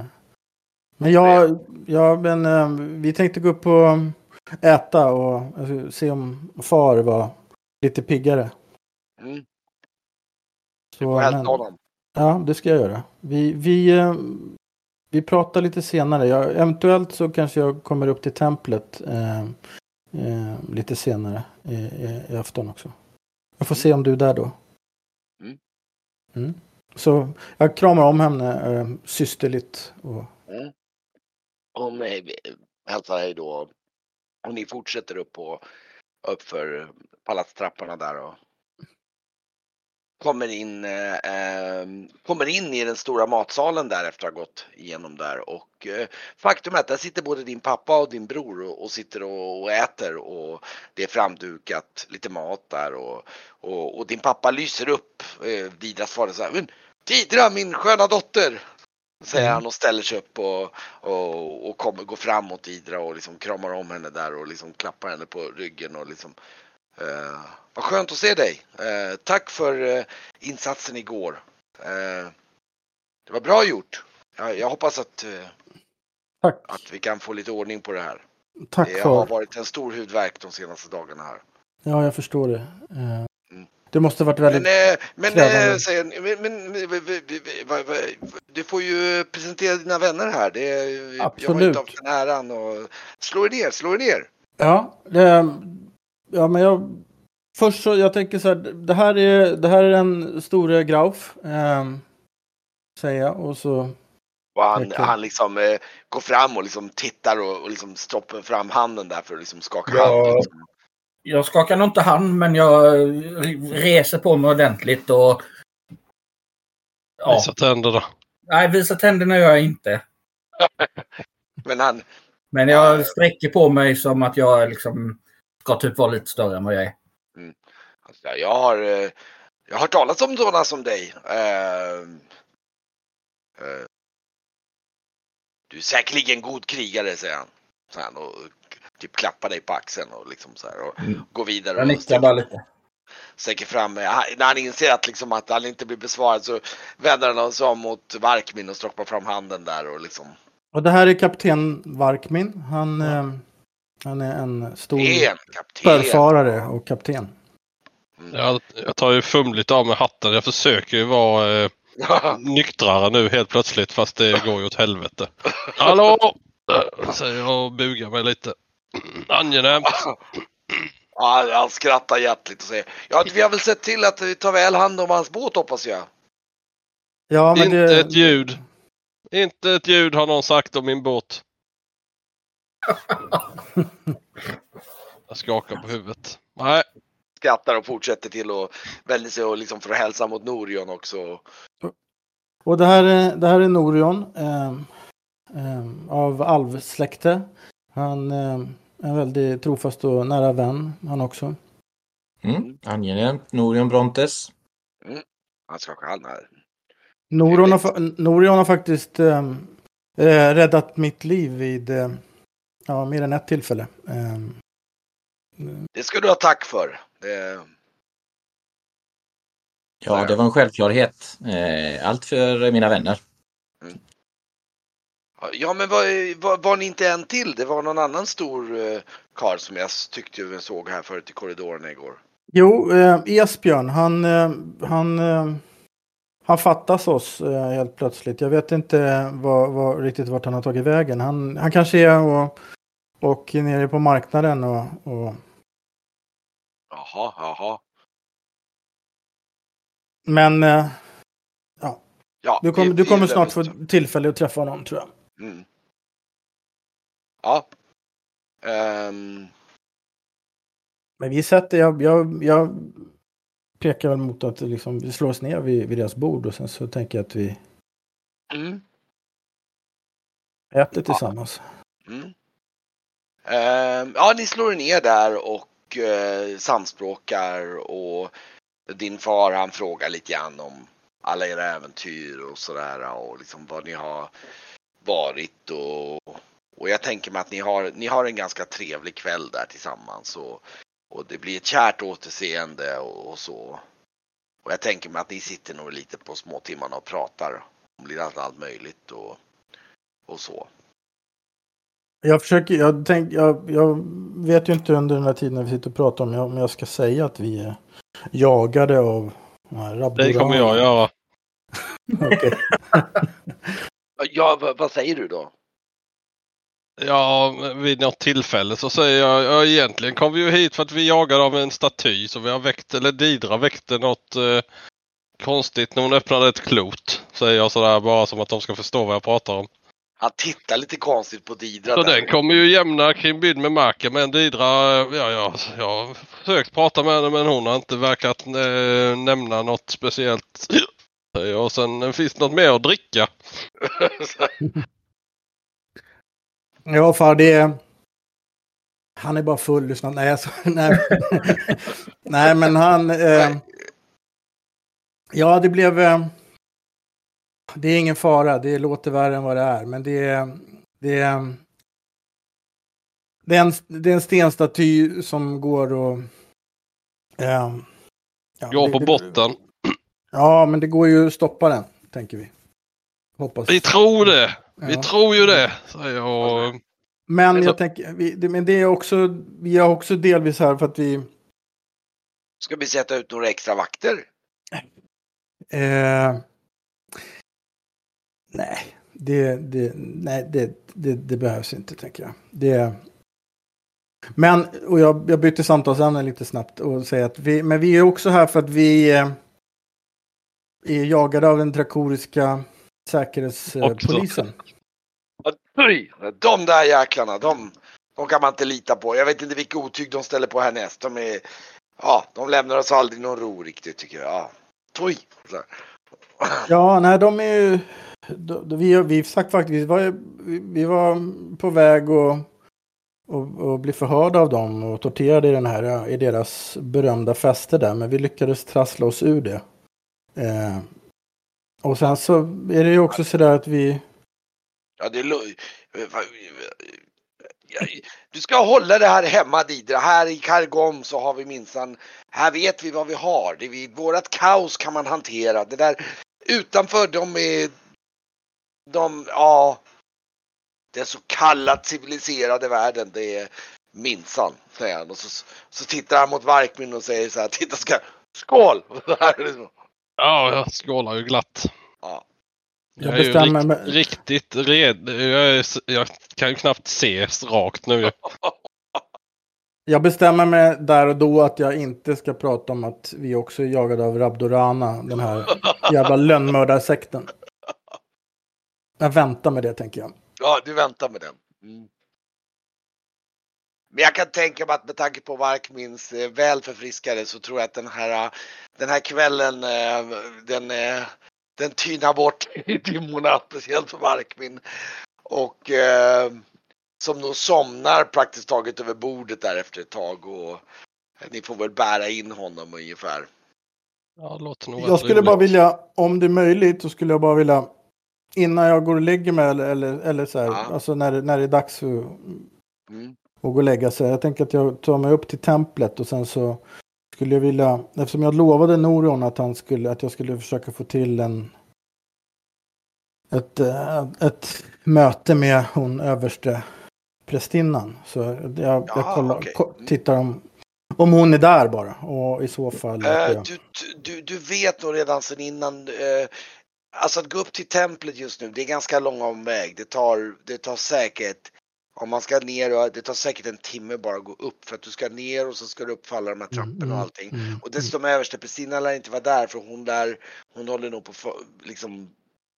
Men jag, ja, men eh, vi tänkte gå upp och äta och alltså, se om far var lite piggare. Mm. Du Så, får hälsa honom. Ja, det ska jag göra. Vi, vi, vi pratar lite senare. Jag, eventuellt så kanske jag kommer upp till templet eh, eh, lite senare i, i, i afton också. Jag får se om du är där då. Mm. Mm. Så jag kramar om henne eh, systerligt. Och, Mm. Om eh, hälsar hej då. Och ni fortsätter upp på uppför palatstrapporna där och kommer in, eh, eh, kommer in i den stora matsalen där efter att ha gått igenom där och eh, faktum är att där sitter både din pappa och din bror och, och sitter och, och äter och det är framdukat lite mat där och, och, och din pappa lyser upp eh, Didras fader så här, Didra min sköna dotter! Säger Mm. han och ställer sig upp och, och, och kommer, går fram mot Idra och liksom kramar om henne där och liksom klappar henne på ryggen och liksom eh, Vad skönt att se dig! Eh, tack för eh, insatsen igår. Eh, det var bra gjort. Jag, jag hoppas att, eh, att vi kan få lite ordning på det här. tack Det har för. varit en stor huvudvärk de senaste dagarna här. Ja, jag förstår det. Mm. det måste varit väldigt... Men, men, men, men, du får ju presentera dina vänner här. Det, är- Jag har Absolut. inte haft den äran och slå er ner, slå er ner. Ja, det, ja men jag... Först så, jag tänker så här, det här är, det här är den store Grauf. Eh, säger jag och så... Och han, han liksom eh, går fram och liksom tittar och, och liksom stoppar fram handen där för att liksom skaka Ja. hand. Liksom. Jag skakar nog inte hand, men jag reser på mig ordentligt och... Ja. Visa tänderna. Nej, visa tänderna gör jag inte. Men han, Men jag sträcker på mig som att jag liksom ska typ vara lite större än vad jag är. alltså, jag har, eh, jag har talat om sådana som dig. Eh, eh, du är säkerligen god krigare, säger han. Så han och typ klappar dig på axeln och liksom så här och Mm. går vidare. Jag och nickar bara lite. sträcker fram. eh, När han inser att, liksom, att han inte blir besvarad så vänder han sig om mot Varkmin och stoppar fram handen där och liksom. Och det här är kapten Varkmin. Han, eh, han är en stor förfarare och kapten. Mm. Jag, jag tar ju fumligt av mig hatten. Jag försöker ju vara eh, nyktrare nu helt plötsligt fast det går ju åt helvete. Hallå! Säger jag och bugar mig lite. Angenämt. Ja, han skrattar hjärtligt och säger Ja, vi har väl sett till att vi tar väl hand om hans båt hoppas jag. Ja, men Inte det, ett ljud. Inte ett ljud har någon sagt om min båt. Jag skakar på huvudet. Nej, Skrattar och fortsätter till och vänder sig och liksom för att hälsa mot Norion också. Och det här är, det här är Norion eh, eh, av alvsläkte. Han eh, är en väldigt trofast och nära vän han också. Mm. Angenämt. Norion Brontes. Han skakar hand här. Norion har, Norion har faktiskt eh, eh, räddat mitt liv vid eh, ja, mer än ett tillfälle. Eh, Det ska du ha tack för. Det, Ja, det var en självklarhet. Eh, Allt för mina vänner. ja, men var, var, var ni inte en till? Det var någon annan stor uh, karl som jag tyckte jag såg här förut i korridorerna igår. jo, eh, Esbjörn, han, eh, han, eh, han fattas oss eh, helt plötsligt. Jag vet inte vad, vad, riktigt vart han har tagit vägen. Han, han kanske är och, och nere på marknaden och, och Jaha, jaha. Men eh, Ja, du, kommer vi- du kommer snart få tillfälle att träffa honom tror jag. Mm. Ja. Ehm, Men vi sätter, jag, jag, jag pekar väl mot att liksom, vi slår oss ner vid, vid deras bord och sen så tänker jag att vi mm, äter tillsammans. mm. Ehm, ja, ni slår er ner där och eh, samspråkar och din far han frågar lite grann om alla era äventyr och sådär och liksom vad ni har varit och, och jag tänker mig att ni har, ni har en ganska trevlig kväll där tillsammans och, och det blir ett kärt återseende och, och så. Och jag tänker mig att ni sitter nog lite på småtimmarna och pratar om lite allt, allt möjligt och, och så. Jag försöker, jag, tänk, jag, jag vet ju inte under den här tiden vi sitter och pratar om, om jag ska säga att vi är jagade av här Det kommer jag göra. Okej. Ja, vad, vad säger du då? Ja, vid något tillfälle så säger jag, ja egentligen kom vi ju hit för att vi jagade av en staty så vi har väckt, eller Didra väckte något eh, konstigt när hon öppnade ett klot. Säger jag sådär bara som att de ska förstå vad jag pratar om. Han tittar lite konstigt på Didra. Så där. den kommer ju jämna kring byn med marken men Didra, ja, ja jag har försökt prata med henne men hon har inte verkat eh, nämna något speciellt. Och sen finns det något mer att dricka. Ja, far det är... Han är bara full, lyssna. Nej, alltså, nej. nej, men han... Eh... Ja, det blev... Eh... Det är ingen fara, det låter värre än vad det är, men det är... Det är, det är, en, det är en stenstaty som går och... Eh... ja, Går på det- botten. Ja, men det går ju att stoppa den, tänker vi. Hoppas. Vi tror det! Vi Ja. tror ju det! Säger jag. Men Alltså- jag tänker, vi, det, men det är också, vi är också delvis här för att vi... Ska vi sätta ut några extra vakter? Eh, nej, det, det, nej det, det, det behövs inte tänker jag. Det, men, och jag, jag bytte samtalsämne lite snabbt och säger att vi, men vi är också här för att vi eh, är jagade av den drakoriska säkerhetspolisen. Oj, de där jäklarna, de, de kan man inte lita på. Jag vet inte vilka otyg de ställer på härnäst. De är, ja, de lämnar oss aldrig någon ro riktigt tycker jag. Ja. Oj. Ja, nej, de är ju... De, vi, vi sagt faktiskt, vi var, vi, var på väg att och, och bli förhörda av dem och torterade i, den här, i deras berömda fäste där. Men vi lyckades trassla oss ur det. Eh, och sen så är det ju också sådär att vi... Ja, det är Du ska hålla det här hemma Didra. Här i Kargom så har vi minsann, här vet vi vad vi har. Det vi, vårat kaos kan man hantera. Det där utanför de är, de, ja, den så kallat civiliserade världen. Det är minsann, säger han. Och så, så tittar han mot Varkmin och säger så här, titta ska, skål! Ja, jag skålar ju glatt. Ja. Jag Jag är ju bestämmer rikt, riktigt red. Jag, är, jag kan ju knappt se rakt nu. Jag bestämmer mig där och då att jag inte ska prata om att vi också är jagade av Rabdorana, den här jävla lönnmördarsekten. Jag väntar med det tänker jag. Ja, du väntar med den. Mm. Men jag kan tänka mig att med tanke på Varkmins eh, väl förfriskade så tror jag att den här, eh, den här kvällen eh, den, den tynar bort i dimmorna, speciellt för Varkmin. Och eh, som nog somnar praktiskt taget över bordet där efter ett tag och ni får väl bära in honom ungefär. Ja, låter nog Jag skulle bara rimligt. vilja, om det är möjligt, så skulle jag bara vilja innan jag går och lägger mig eller, eller, eller så här, Ja. alltså när, det- när det är dags för Mm. att gå och lägga sig. Jag tänker att jag tar mig upp till templet och sen så skulle jag vilja, eftersom jag lovade Norion att, han skulle, att jag skulle försöka få till en ett, eh, ett möte med hon överste prästinnan. Så jag, jag Jaha, kollar, okej. ko- tittar om, om hon är där bara. Och i så fall. Eh, jag, du, du, du vet nog redan sen innan. eh, alltså att gå upp till templet just nu, det är ganska lång omväg. Det tar, det tar säkert, om man ska ner, och, det tar säkert en timme bara att gå upp. För att du ska ner och så ska du upp för alla de här trapporna och allting. Mm, mm, Och dessutom överste Pristina lär inte vara där för hon där, hon håller nog på för, liksom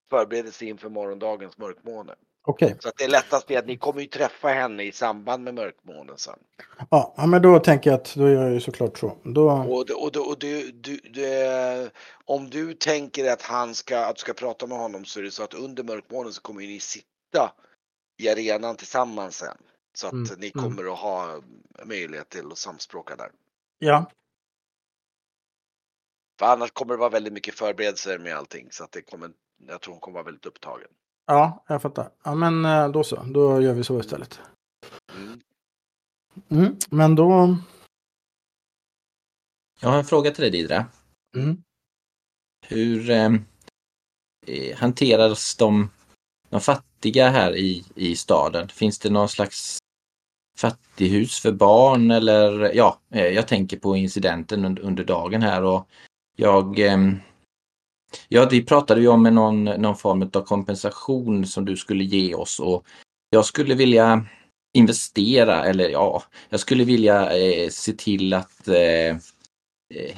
förbereder sig inför morgondagens mörkmåne. Okej, Så att det är lättast är att ni kommer ju träffa henne i samband med mörkmånen sen. ja, ja, men då tänker jag att då gör jag ju såklart så. Då, Och, det- och, det- och du, du, du, om du tänker att han ska, att du ska prata med honom så är det så att under mörkmånen så kommer ni sitta i arenan tillsammans sen. Så att Mm, ni mm. kommer att ha möjlighet till att samspråka där. ja, För annars kommer det vara väldigt mycket förberedelser med allting så att det kommer, jag tror hon kommer vara väldigt upptagen. Ja, jag fattar. Ja, men eh, då så. Då gör vi så istället. Mm. Mm, men då... Jag har en fråga till dig Didra. Mm. Hur eh, eh, hanteras de, de, fatt, fattiga här i, i staden? Finns det någon slags fattighus för barn eller ja, eh, jag tänker på incidenten under, under dagen här och jag ehm, Ja, vi pratade ju om någon, någon form av kompensation som du skulle ge oss och jag skulle vilja investera eller ja, jag skulle vilja eh, se till att eh, eh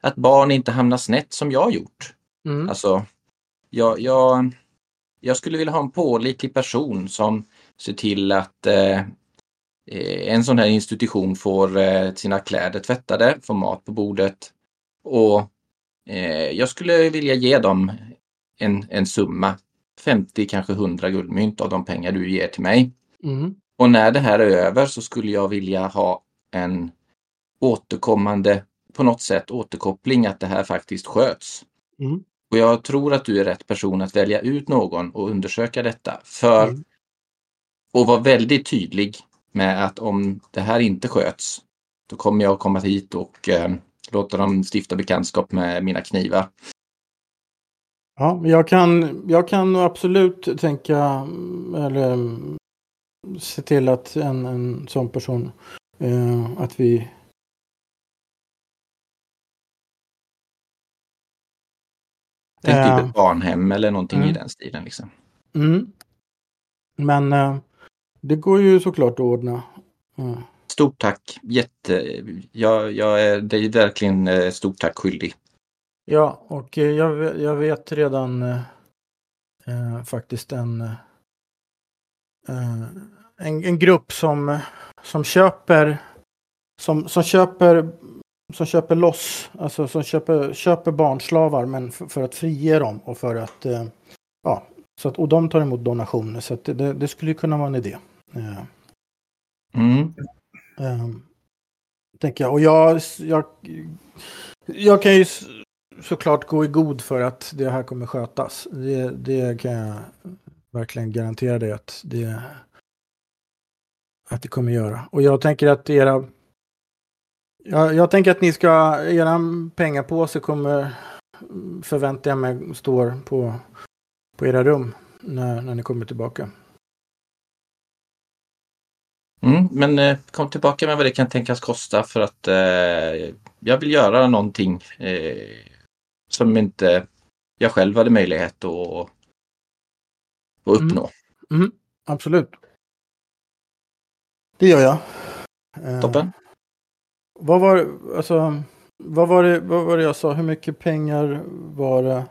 att barn inte hamnar snett som jag gjort. Mm. Alltså, jag, jag, jag skulle vilja ha en pålitlig person som ser till att eh, eh, en sån här institution får eh, sina kläder tvättade, får mat på bordet och jag skulle vilja ge dem en, en summa, 50 kanske 100 guldmynt av de pengar du ger till mig. Mm. Och när det här är över så skulle jag vilja ha en återkommande, på något sätt återkoppling att det här faktiskt sköts. Mm. Och jag tror att du är rätt person att välja ut någon och undersöka detta. För mm. att vara väldigt tydlig med att om det här inte sköts, då kommer jag komma hit och eh, låta dem stifta bekantskap med mina knivar. Ja, jag kan, jag kan absolut tänka, eller se till att en, en sån person, eh, att vi Tänk typ ett eh. barnhem eller någonting mm. i den stilen. Liksom. Mm. Men eh, det går ju såklart att ordna. Mm. Stort tack. Jätte... Jag, jag är dig verkligen eh, stort tack skyldig. Ja, och eh, jag, jag vet redan eh, eh faktiskt en, eh, en, en grupp som, som köper som, som köper som köper loss, alltså som köper, köper barnslavar men för, för att frige dem och för att eh, ja, så att, och de tar emot donationer så det, det, skulle kunna vara en idé. Mm. Um, tänker jag. Och jag, jag, jag kan ju såklart gå i god för att det här kommer skötas. Det, det kan jag verkligen garantera dig att det, att det kommer göra. Och jag tänker att era jag, jag tänker att ni ska, era pengapåse kommer, mm, förväntar jag mig, står på, på era rum när, när ni kommer tillbaka. Mm, men eh, kom tillbaka med vad det kan tänkas kosta för att eh, jag vill göra någonting eh, som inte jag själv hade möjlighet att, att uppnå. Mm. Mm, absolut. Det gör jag. Toppen. Eh, vad var, alltså, vad, var det, vad var det jag sa? Hur mycket pengar var det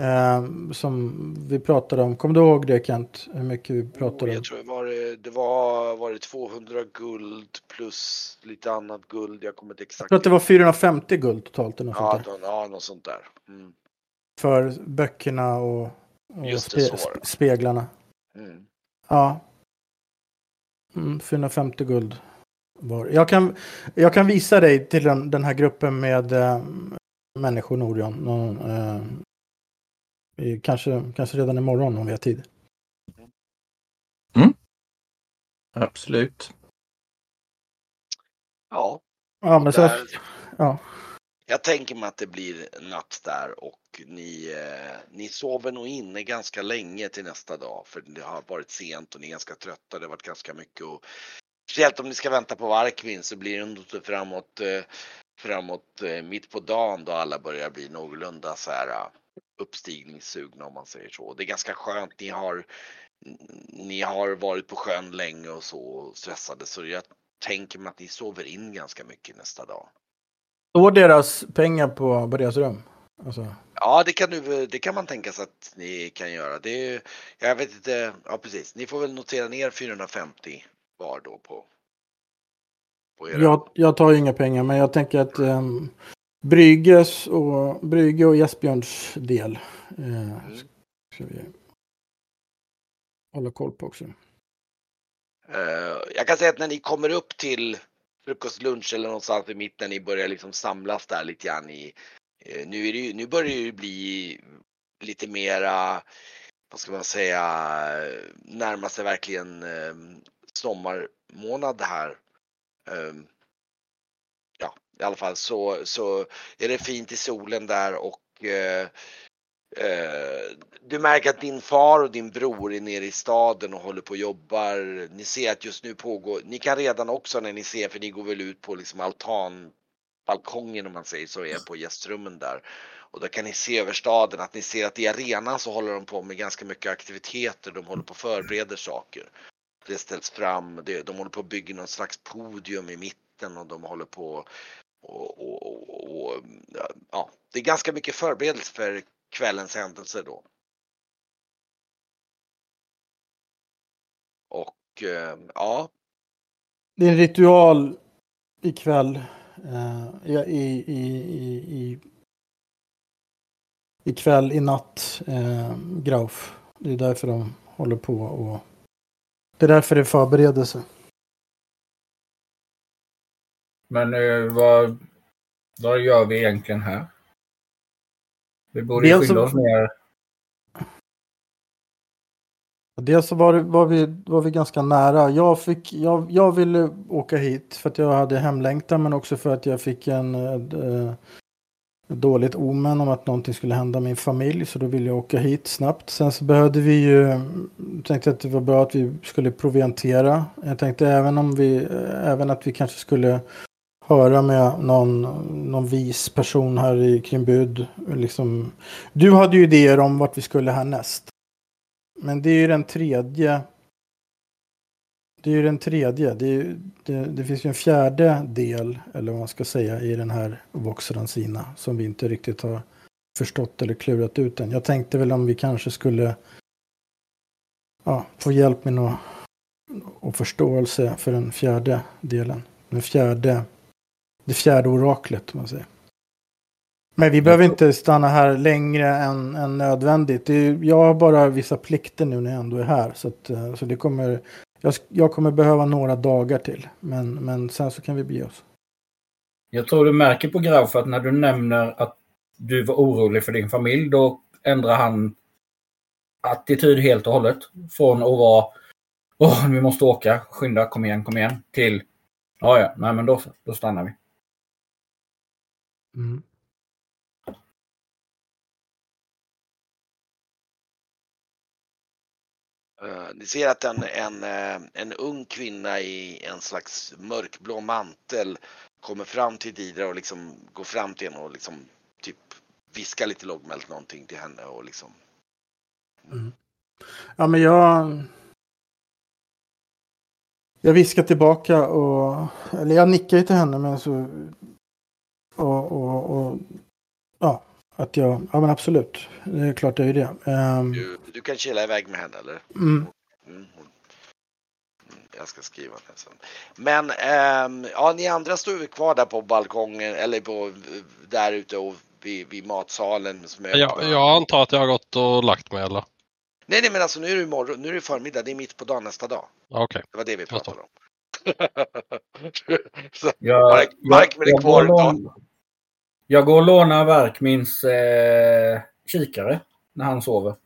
eh, som vi pratade om? Kommer du ihåg det Kent? Hur mycket vi pratade om? Jag tror var det, det var, var det 200 guld plus lite annat guld. Jag kommer inte exakt Jag tror att det var 450 guld totalt. Eller något ja, sånt där. ja, något sånt där. Mm. För böckerna och, och spe, speglarna. Mm. Ja. Mm, 450 guld. Jag kan, jag kan visa dig till den, den här gruppen med äh, människor Norion. Äh, kanske, kanske redan imorgon om vi har tid. Mm. Absolut. Ja. Ja, men så, ja. Jag tänker mig att det blir natt där och ni, eh, ni sover nog inne ganska länge till nästa dag för det har varit sent och ni är ganska trötta. Det har varit ganska mycket och Speciellt om ni ska vänta på Varkvin så blir det nog framåt, eh, framåt eh, mitt på dagen då alla börjar bli någorlunda så här eh, uppstigningssugna om man säger så. Det är ganska skönt. Ni har, ni har varit på sjön länge och så stressade så jag tänker mig att ni sover in ganska mycket nästa dag. Står deras pengar på, på deras rum? Alltså. Ja, det kan, du, det kan man tänka sig att ni kan göra. Det är, jag vet inte, ja precis. Ni får väl notera ner 450 var då på, på era... jag, jag tar inga pengar men jag tänker att um, Brygges och, Brygge och Jesbjörns del uh, mm. ska vi hålla koll på också. Uh, jag kan säga att när ni kommer upp till frukost, lunch eller någonstans i mitten, ni börjar liksom samlas där lite grann i uh, nu, är det ju, nu börjar det ju bli lite mera, vad ska man säga, närma sig verkligen ehm, sommarmånad här. I alla fall så, så är det fint i solen där och eh, Eh, du märker att din far och din bror är nere i staden och håller på och jobbar. Ni ser att just nu pågår, ni kan redan också när ni ser, för ni går väl ut på liksom altan, balkongen om man säger så, är på gästrummen där. Och då kan ni se över staden att ni ser att i arenan så håller de på med ganska mycket aktiviteter. De håller på och förbereder saker. Det ställs fram, de håller på att bygga någon slags podium i mitten och de håller på och, och, och, och ja, det är ganska mycket förberedelse för kvällens händelser då. Och eh, ja. Det är en ritual ikväll. Uh, i, i, i, i, ikväll, i natt, uh, Grauf. Det är därför de håller på och det är därför det är förberedelse. Men uh, vad, vad gör vi egentligen här? Vi borde ju skynda oss ner. Dels så var, var, vi, var vi ganska nära. Jag, fick, jag, jag ville åka hit för att jag hade hemlängtan men också för att jag fick en äh, dåligt omen om att någonting skulle hända min familj. Så då ville jag åka hit snabbt. Sen så behövde vi ju, tänkte att det var bra att vi skulle proviantera. Jag tänkte även om vi, även att vi kanske skulle höra med någon, någon vis person här i Krimbud. Liksom. Du hade ju idéer om vart vi skulle härnäst. Men det är ju den tredje. Det är ju den tredje. Det, är, det, det finns ju en fjärde del, eller vad man ska säga, i den här Vox som vi inte riktigt har förstått eller klurat ut än. Jag tänkte väl om vi kanske skulle ja, få hjälp med något och förståelse för den fjärde delen. Den fjärde det fjärde oraklet. Man säger. Men vi behöver inte stanna här längre än, än nödvändigt. Är, jag har bara vissa plikter nu när jag ändå är här. Så, att, eh, så det kommer, jag, jag, kommer behöva några dagar till. Men, men sen så kan vi bege oss. Jag tror du märker på Grauf att när du nämner att du var orolig för din familj, då ändrar han attityd helt och hållet. Från att vara Åh, vi måste åka, skynda, kom igen, kom igen, till ja, ja, nej men då, då stannar vi. Mm. Uh, ni ser att en, en, uh, en ung kvinna i en slags mörkblå mantel kommer fram till Didra och liksom går fram till henne och liksom typ viskar lite lågmält någonting till henne och liksom. Mm. Ja men jag. Jag viskar tillbaka och eller jag nickar till henne men så och, och, och, ja, att jag, ja men absolut. Det är klart jag är det. Um, du, du, kan chilla iväg med henne eller? Mm. Mm. Jag ska skriva det sen. Men ähm, ja, ni andra står ju kvar där på balkongen eller på där ute och vid, vid matsalen. Som är jag, jag antar att jag har gått och lagt mig eller? Nej, nej, men alltså nu är det morgon, nu är det förmiddag, det är mitt på dagen nästa dag. Okej. Okay. Det var det vi pratade om. så, jag, Mark, Mark jag, jag, kvar jag går och lånar Verkmins eh, kikare när han sover.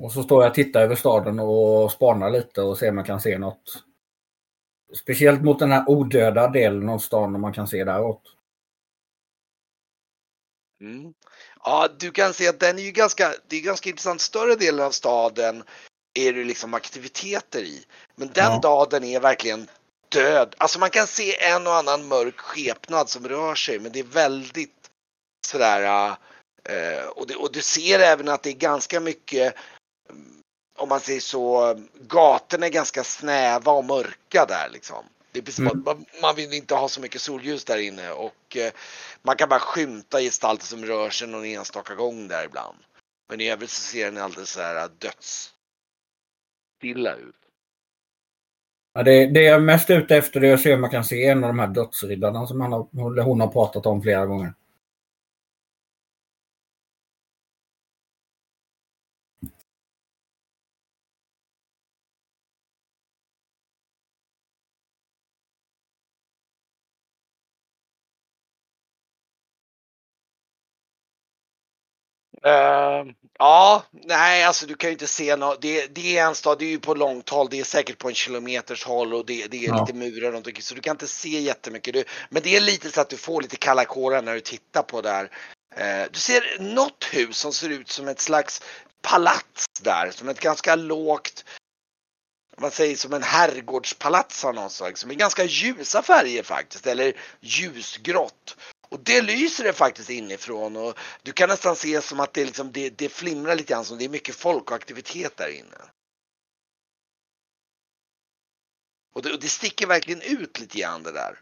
Och så står jag och tittar över staden och spanar lite och ser om jag kan se något. Speciellt mot den här odöda delen av stan om man kan se däråt. Mm. Ja, du kan se att den är ju ganska, det är ganska intressant. Större delen av staden är det liksom aktiviteter i. Men den ja. dagen är verkligen död. Alltså man kan se en och annan mörk skepnad som rör sig men det är väldigt sådär uh, och, det, och du ser även att det är ganska mycket om man säger så, gatorna är ganska snäva och mörka där liksom. Det är precis mm. man, man vill inte ha så mycket solljus där inne och eh, man kan bara skymta gestalter som rör sig någon enstaka gång där ibland. Men i övrigt så ser den alldeles så här dödsstilla ut. Ja, det, det jag är mest ute efter är att se om man kan se en av de här dödsriddarna som han har, hon har pratat om flera gånger. Uh, ja, nej, alltså du kan ju inte se något. Det, det, är en stad, det är ju på långt håll, det är säkert på en kilometers håll och det, det är ja. lite murar runt omkring så du kan inte se jättemycket. Du, men det är lite så att du får lite kalla kårar när du tittar på där. Eh, du ser något hus som ser ut som ett slags palats där, som ett ganska lågt, man säger som en herrgårdspalats av någon slag, som är ganska ljusa färger faktiskt, eller ljusgrått. Och det lyser det faktiskt inifrån och du kan nästan se som att det, liksom, det, det flimrar lite grann, som det är mycket folk och aktivitet där inne. Och det, och det sticker verkligen ut lite grann det där.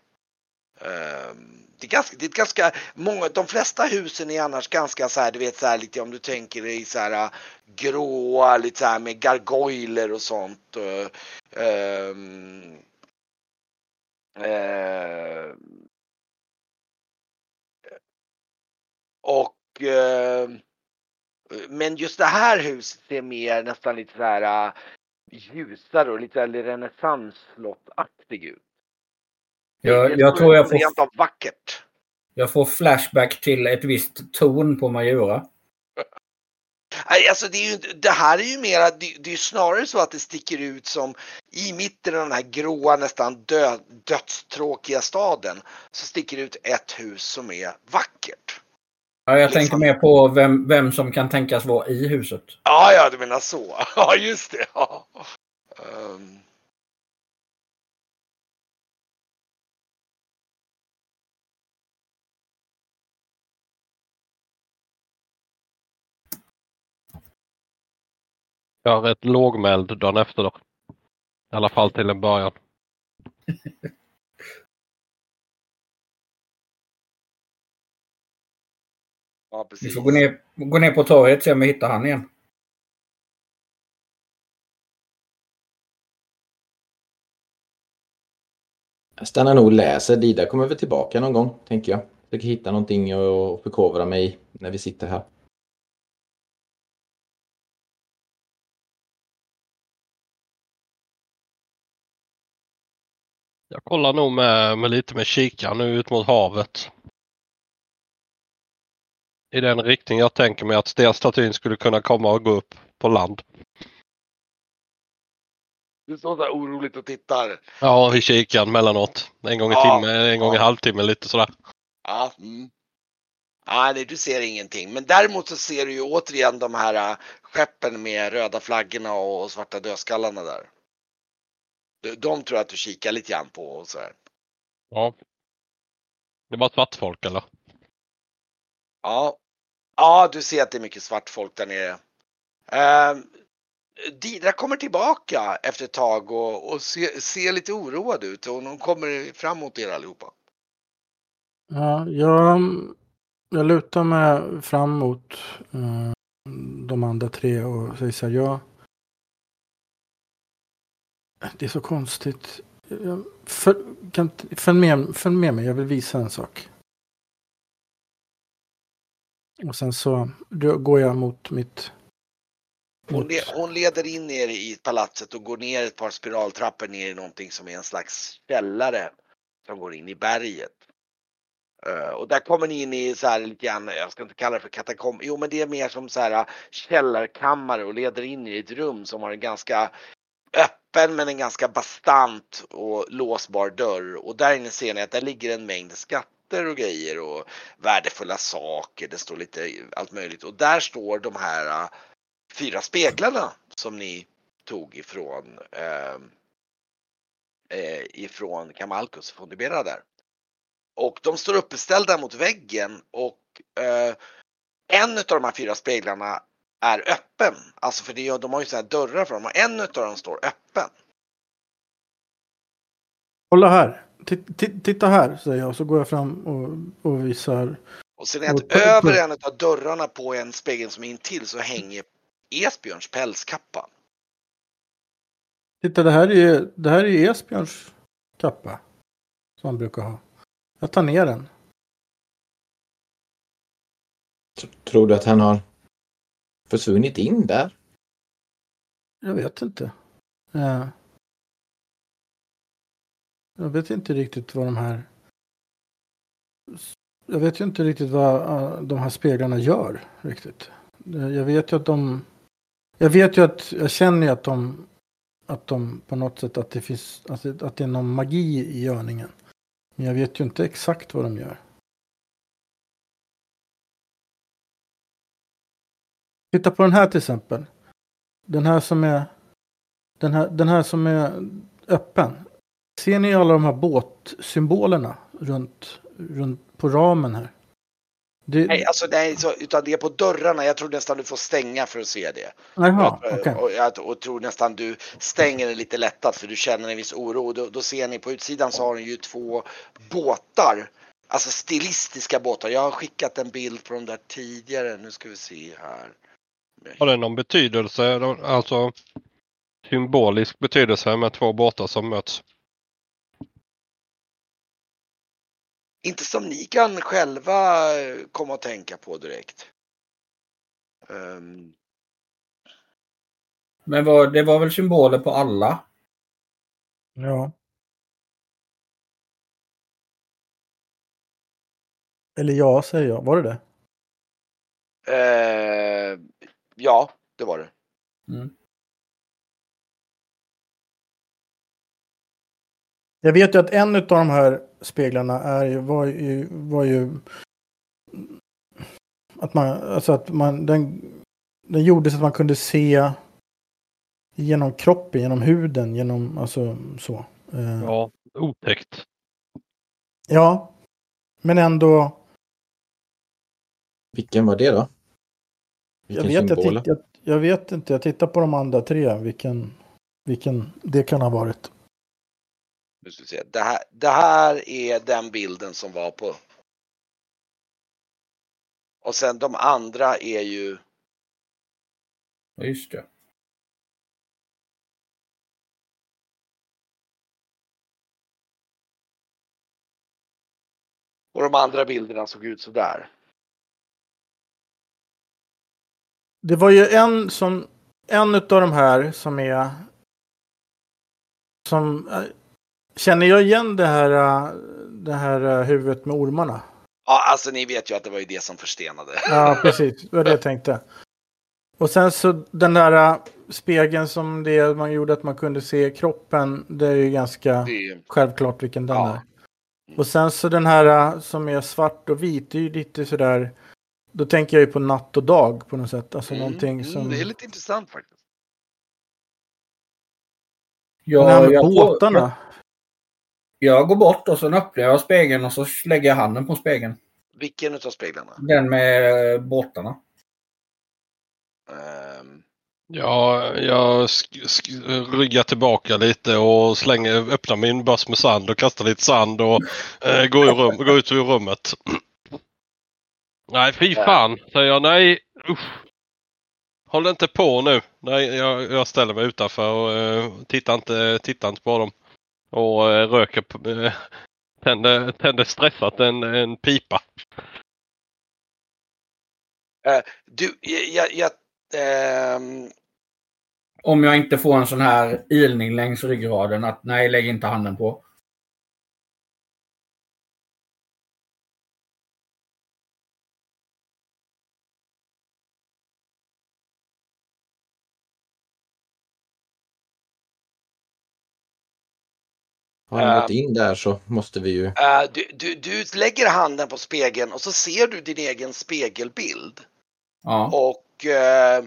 Um, det är ganska, det är ganska många, de flesta husen är annars ganska så här, du vet så här lite om du tänker dig så här äh, gråa, lite så här med gargoyler och sånt. Uh, um, uh, och uh, men just det här huset ser mer nästan lite så här ljusare och lite renässansslottaktig ut. Jag, jag tror jag får, Rent av vackert. jag får flashback till ett visst ton på Majora. Alltså det, är ju, det här är ju mera, det, det är ju snarare så att det sticker ut som i mitten av den här gråa nästan dö, dödstråkiga staden så sticker det ut ett hus som är vackert. Ja, jag Liksom. tänker mer på vem, vem som kan tänkas vara i huset. Ja, ja, du menar så. Ja, just det. Ja. Ehm. Jag är rätt lågmäld dagen efter då. I alla fall till en början. ja, Vi precis. får gå ner, gå ner på torget och se om vi hittar han igen. Jag stannar nog och läser. Dida kommer väl tillbaka någon gång, tänker jag. Försöker hitta någonting och förkovra mig när vi sitter här. Jag kollar nog med, med lite med kikaren nu ut mot havet. I den riktning jag tänker mig att stenstatyn skulle kunna komma och gå upp på land. Du står så här oroligt och tittar. Ja, i kikaren mellanåt. En gång i Ja, timmen, en gång i ja. halvtimmen lite sådär. Ja. Mm. Ja, nej, du ser ingenting. Men däremot så ser du ju återigen de här äh, skeppen med röda flaggorna och svarta dödskallarna där. De, de tror jag att du kikar lite grann på och så här. Ja. Det var svart folk eller? Ja. Ja, du ser att det är mycket svart folk där nere. Eh, Didra kommer tillbaka efter ett tag och, och ser, ser lite oroad ut och hon kommer fram mot er allihopa. Ja, jag, jag lutar mig fram mot eh, de andra tre och säger så här, ja. Det är så konstigt. Jag, för, kan, följ, med, följ med mig, jag vill visa en sak. Och sen så går jag mot mitt... Hon, Mot, hon leder in er i palatset och går ner ett par spiraltrappor ner i någonting som är en slags källare som går in i berget. Eh, och där kommer ni in i så här lite grann, jag ska inte kalla det för katakomb, jo men det är mer som så här uh, källarkammare och leder in i ett rum som har en ganska öppen men en ganska bastant och låsbar dörr och där inne ser ni att där ligger en mängd skatter och grejer och värdefulla saker. Det står lite allt möjligt och där står de här äh, fyra speglarna som ni tog ifrån ehm, eh, ifrån Kamalkus från Dibera där. Och de står uppställda mot väggen och eh, en av de här fyra speglarna är öppen. Alltså för det, de har ju sådana här dörrar för dem och en av dem står öppen. Kolla här. Titt- titt- Titta här, säger jag. Så går jag fram och, och visar. Och ser ni att Och över en av dörrarna på en spegel som är intill så hänger Esbjörns pälskappa. Titta, det här är, det här är Esbjörns kappa. Som han brukar ha. Jag tar ner den. Tror du att han har försvunnit in där? Jag vet inte. Eh, jag vet inte riktigt vad de här... Jag vet ju inte riktigt vad eh, de här speglarna gör riktigt. Jag vet ju att de... Jag vet ju att... Jag känner ju att de... Att de på något sätt att det finns... Att det är någon magi i görningen. Men jag vet ju inte exakt vad de gör. Titta på den här till exempel. Den här som är den här, den här som är öppen. Ser ni alla de här båtsymbolerna runt, runt på ramen här? Det, Nej, alltså nej, så, utan det är på dörrarna. Jag tror nästan du får stänga för att se det. Jaha, Jag- okej. och jag och tror nästan du stänger det lite lättat för du känner en viss oro. Och Då, då ser ni på utsidan så har den ju två båtar. Alltså stilistiska båtar. Jag har skickat en bild på dem där tidigare. Nu ska vi se här. Har det någon betydelse, alltså symbolisk betydelse med två båtar som möts? Inte som ni kan själva eh, komma att tänka på direkt. Ehm, Men var, det var väl symboler på alla? Ja. Eller ja, säger jag. Var det det? eh, ja, det var det. Mm. Jag vet ju att en av de här speglarna är, ju- var, ju, var ju att man, alltså att man, den, den gjorde så att man kunde se genom kroppen, genom huden, genom, alltså så. Eh, Ja, otäckt. ja, men ändå, Vilken var det då? jag Vilken vet, jag, symbol? titt, jag, jag vet inte, jag tittar på de andra tre, vilken, vilken det kan ha varit. Nu ska vi se. Det, här, det här är den bilden som var på. Och sen de andra är ju. Ja, just det. Och de andra bilderna såg ut sådär. Det var ju en som, en av de här som är, som, känner jag igen det här, eh, det här eh, huvudet med ormarna? Ja, alltså ni vet ju att det var ju det som förstenade. Ja, precis. Det var det jag tänkte. Och sen så den där äh, spegeln som det man gjorde att man kunde se kroppen. Det är ju ganska Det självklart vilken den Ja. är. Och sen så den här äh, som är svart och vit. Det är ju lite sådär. Då tänker jag ju på natt och dag på något sätt. Alltså någonting mm, som. Det är lite intressant faktiskt. Den här Ja, med jag, båtarna. Jag, går bort och så öppnar jag spegeln och så lägger jag handen på spegeln. Vilken utav speglarna? Den med eh, båtarna. Ehm, Ja, jag ryggar tillbaka lite och slänger, öppnar min börs med sand och kastar lite sand och eh, går, ur rum, går ut ur rummet. Nej, fy fan, säger jag. Nej, usch. Håll inte på nu. Nej, jag, jag ställer mig utanför och eh, tittar, inte, tittar inte på dem. Och eh, röker, eh, tänder, tänder stressat en, en pipa. du, jag, jag, ehm, Om jag inte får en sån här ilning längs ryggraden att nej, lägg inte handen på. Har han gått in där så måste vi ju... eh, du, du, du lägger handen på spegeln och så ser du din egen spegelbild. Ja. Och eh,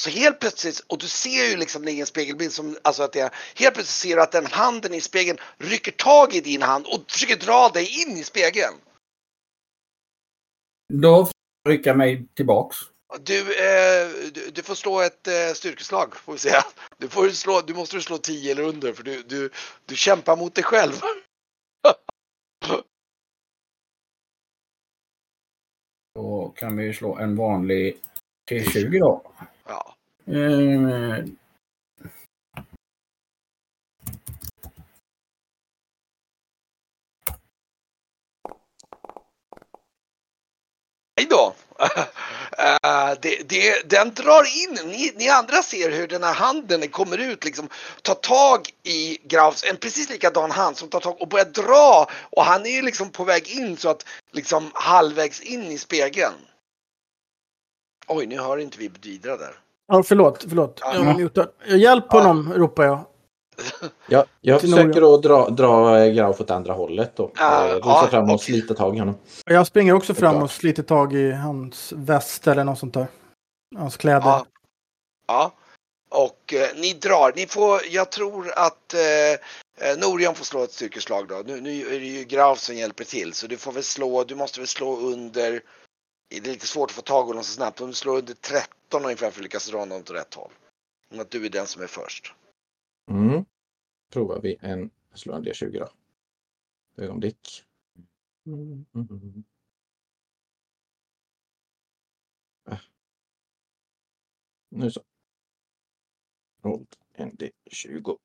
så helt plötsligt, och du ser ju liksom din egen spegelbild som, alltså att det, helt plötsligt ser du att den handen i spegeln rycker tag i din hand och försöker dra dig in i spegeln. Då får jag mig tillbaks. Du, eh, du, du får slå ett eh, styrkeslag får vi säga. Du, får slå, du måste slå 10 eller under för du, du, du kämpar mot dig själv. Då kan vi slå en vanlig T20 då. Ja. Eh, Hej då! Eh, det, det, den drar in, ni, ni andra ser hur den här handen kommer ut, liksom tar tag i Grafs, en precis likadan hand som tar tag och börjar dra och han är ju liksom på väg in så att liksom halvvägs in i spegeln. Oj, nu hör inte vi vidare där. Ja, förlåt, förlåt. Ja. Jag var mutad. Hjälp Ja. honom, ropar jag. Ja, jag försöker att dra, dra eh, Grauf åt andra hållet och Ja, eh, rusa ja, fram och okej. slita tag i honom. Jag springer också fram och sliter tag i hans väst eller något sånt där. Hans kläder. Ja. ja. Och eh, ni drar. Ni får, jag tror att eh, eh, Norion får slå ett styrkeslag då. Nu, nu är det ju Graf som hjälper till så du får väl slå, du måste väl slå under, det är lite svårt att få tag i honom så snabbt, om du slår under 13 ungefär för att lyckas dra honom åt rätt håll. Om att du är den som är först. Mm. Provar vi en, slår en D20 då. Ögonblick. Mm. Mm. Nu så. Roll en D20.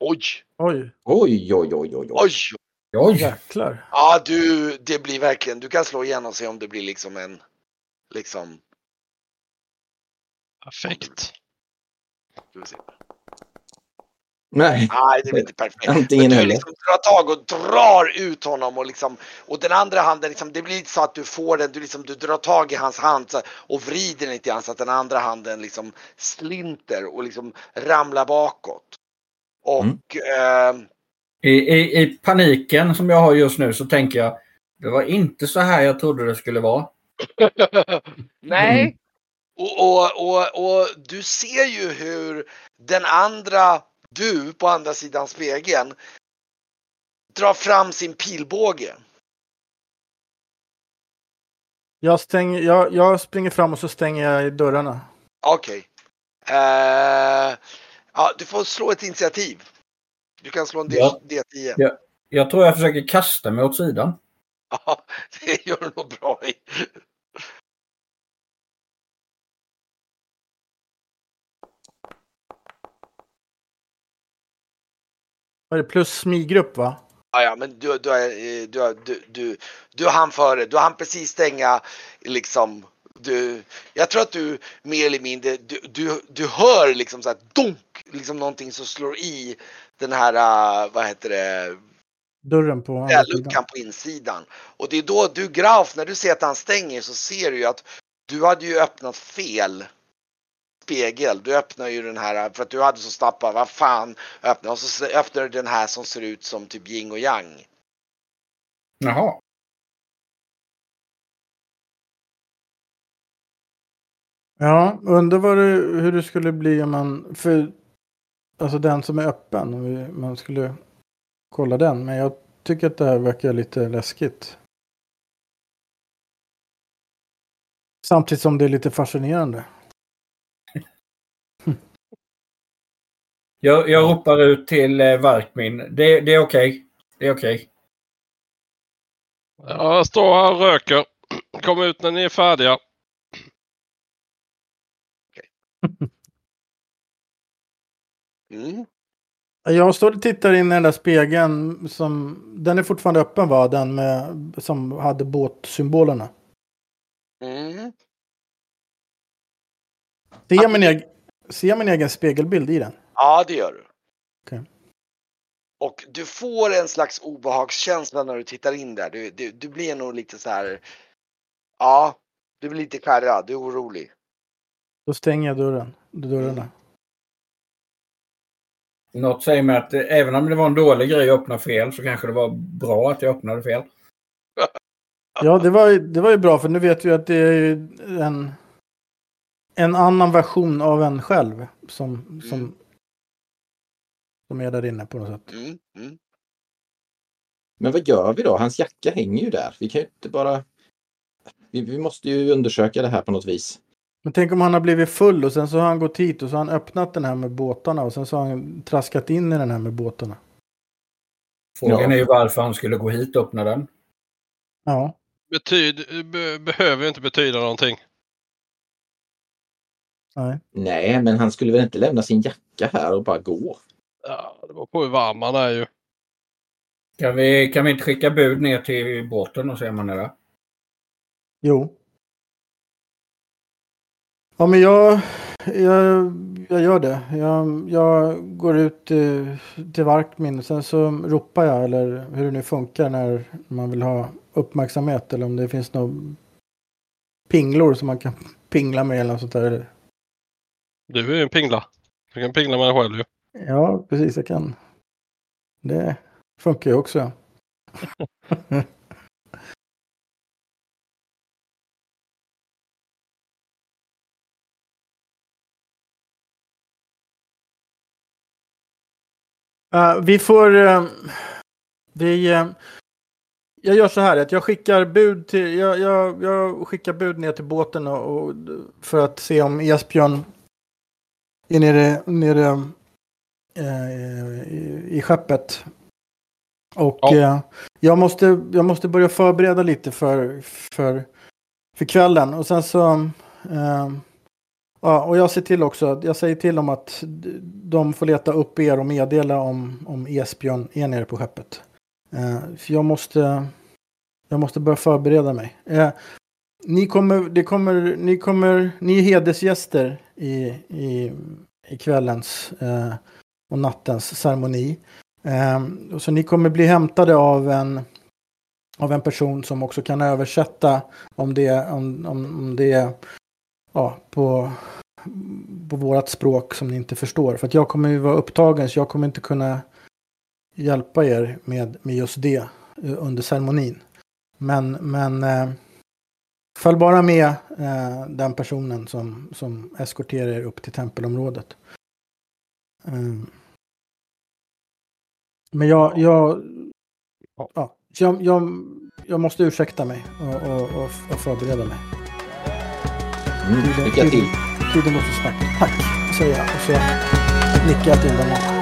Oj! Oj, Oj, oj, oj, oj, oj. Oj! Oj! jäklar. Ja du, det blir verkligen, du kan slå igen och se om det blir liksom en, liksom, Perfekt. ska vi se. Nej, Nej, det blir inte perfekt. Antingen Men du liksom drar tag och drar ut honom och liksom och den andra handen liksom, det blir lite så att du får den, du liksom du drar tag i hans hand så, och vrider den lite grann så att den andra handen liksom slinter och liksom ramlar bakåt. Och Mm. eh, I, i, I paniken som jag har just nu så tänker jag det var inte så här jag trodde det skulle vara. Nej. Och, och, och, och du ser ju hur den andra, du på andra sidan spegeln, drar fram sin pilbåge. Jag, stänger, jag, jag springer fram och så stänger jag i dörrarna. Okej. Eh, ja, du får slå ett initiativ. Du kan slå en D- Ja. D10. Ja. Jag tror jag försöker kasta mig åt sidan. Ja, det gör du nog bra i. Vad är det? Plus smygrupp va? Ja, ja, men du, du, är- du, du, du, du hann före. Du hann precis stänga liksom. Du, jag tror att du mer eller mindre, du, du, du hör liksom så här dunk, liksom någonting som slår i den här, äh, vad heter det, Dörren på andra luckan på insidan. Och det är då du Graf, när du ser att han stänger så ser du ju att du hade ju öppnat fel spegel. Du öppnar ju den här, för att du hade så snabbt bara, vad fan, öppna. Och så öppnar du den här som ser ut som typ yin och yang. Jaha. Ja, undrar vad det, hur det skulle bli om man... För, alltså den som är öppen, om man skulle kolla den. Men jag tycker att det här verkar lite läskigt. Samtidigt som det är lite fascinerande. Jag, jag ropar ut till eh, Varkmin. Det, det är okej. Det är okej. Jag står här och röker. Kom ut när ni är färdiga. Mm. Jag står och tittar in i den där spegeln som... Den är fortfarande öppen va? Den med, som hade båtsymbolerna. Mm. Ser jag min, egen, ser jag min egen spegelbild i den? Ja, det gör du. Okej. Och du får en slags obehagskänsla när du tittar in där. Du, du, du blir nog lite så här. Ja, du blir lite skärrad. Du är orolig. Då stänger jag dörren. Dörrarna. Något säger mig att eh, även om det var en dålig grej att öppna fel så kanske det var bra att jag öppnade fel. Ja, det var, ju- det var ju bra för nu vet vi att det är ju en, en annan version av en själv som, som, Mm. Som är där inne på något sätt. Mm. Mm. Men vad gör vi då? Hans jacka hänger ju där. Vi kan ju inte bara... Vi, vi måste ju undersöka det här på något vis. Men tänk om han har blivit full och sen så har han gått hit och så har han öppnat den här med båtarna och sen så har han traskat in i den här med båtarna. Frågan Ja. är ju varför han skulle gå hit och öppna den. Ja, Betyd, be, behöver ju inte betyda någonting. nej. Nej, men han skulle väl inte lämna sin jacka här och bara gå? Ja, det beror på hur varm han är ju. Kan vi, kan vi inte skicka bud ner till båten och se om han är där? Jo. Ja, men jag, jag, jag gör det. Jag, jag går ut eh, till Varkmin och sen så ropar jag eller hur det nu funkar när man vill ha uppmärksamhet eller om det finns några pinglor som man kan pingla med eller något sånt där. Du är ju en pingla. Du kan pingla med dig själv ju. Ja, precis. Jag kan. Det funkar ju också. Uh, vi får... Uh, vi, uh, jag gör så här att jag skickar bud till... Jag, jag, jag skickar bud ner till båten och, och, för att se om Esbjörn är nere, nere i, i skeppet. Och ja. jag, måste, jag måste börja förbereda lite för, för, för kvällen. Och sen så... Ja, och jag ser till också, jag säger till dem att de får leta upp er och meddela om, om Esbjörn är nere på skeppet. Eh, för jag måste, jag måste börja förbereda mig. Eh, ni kommer, det kommer, ni kommer, ni är hedersgäster i, i, i kvällens eh, och nattens ceremoni. Eh, så ni kommer bli hämtade av en, av en person som också kan översätta om det, om, om, om det ja, på, på vårt språk som ni inte förstår. För att jag kommer ju vara upptagen så jag kommer inte kunna hjälpa er med, med just det eh, under ceremonin. Men, men eh, följ bara med eh, den personen som, som eskorterar er upp till tempelområdet. Mm. Men jag, jag, ja, jag, jag, jag måste ursäkta mig och, och, och, och förbereda mig. Mm, lycka till. Tiden går så snabbt. Tack, säger jag. Och så nickar jag till dem.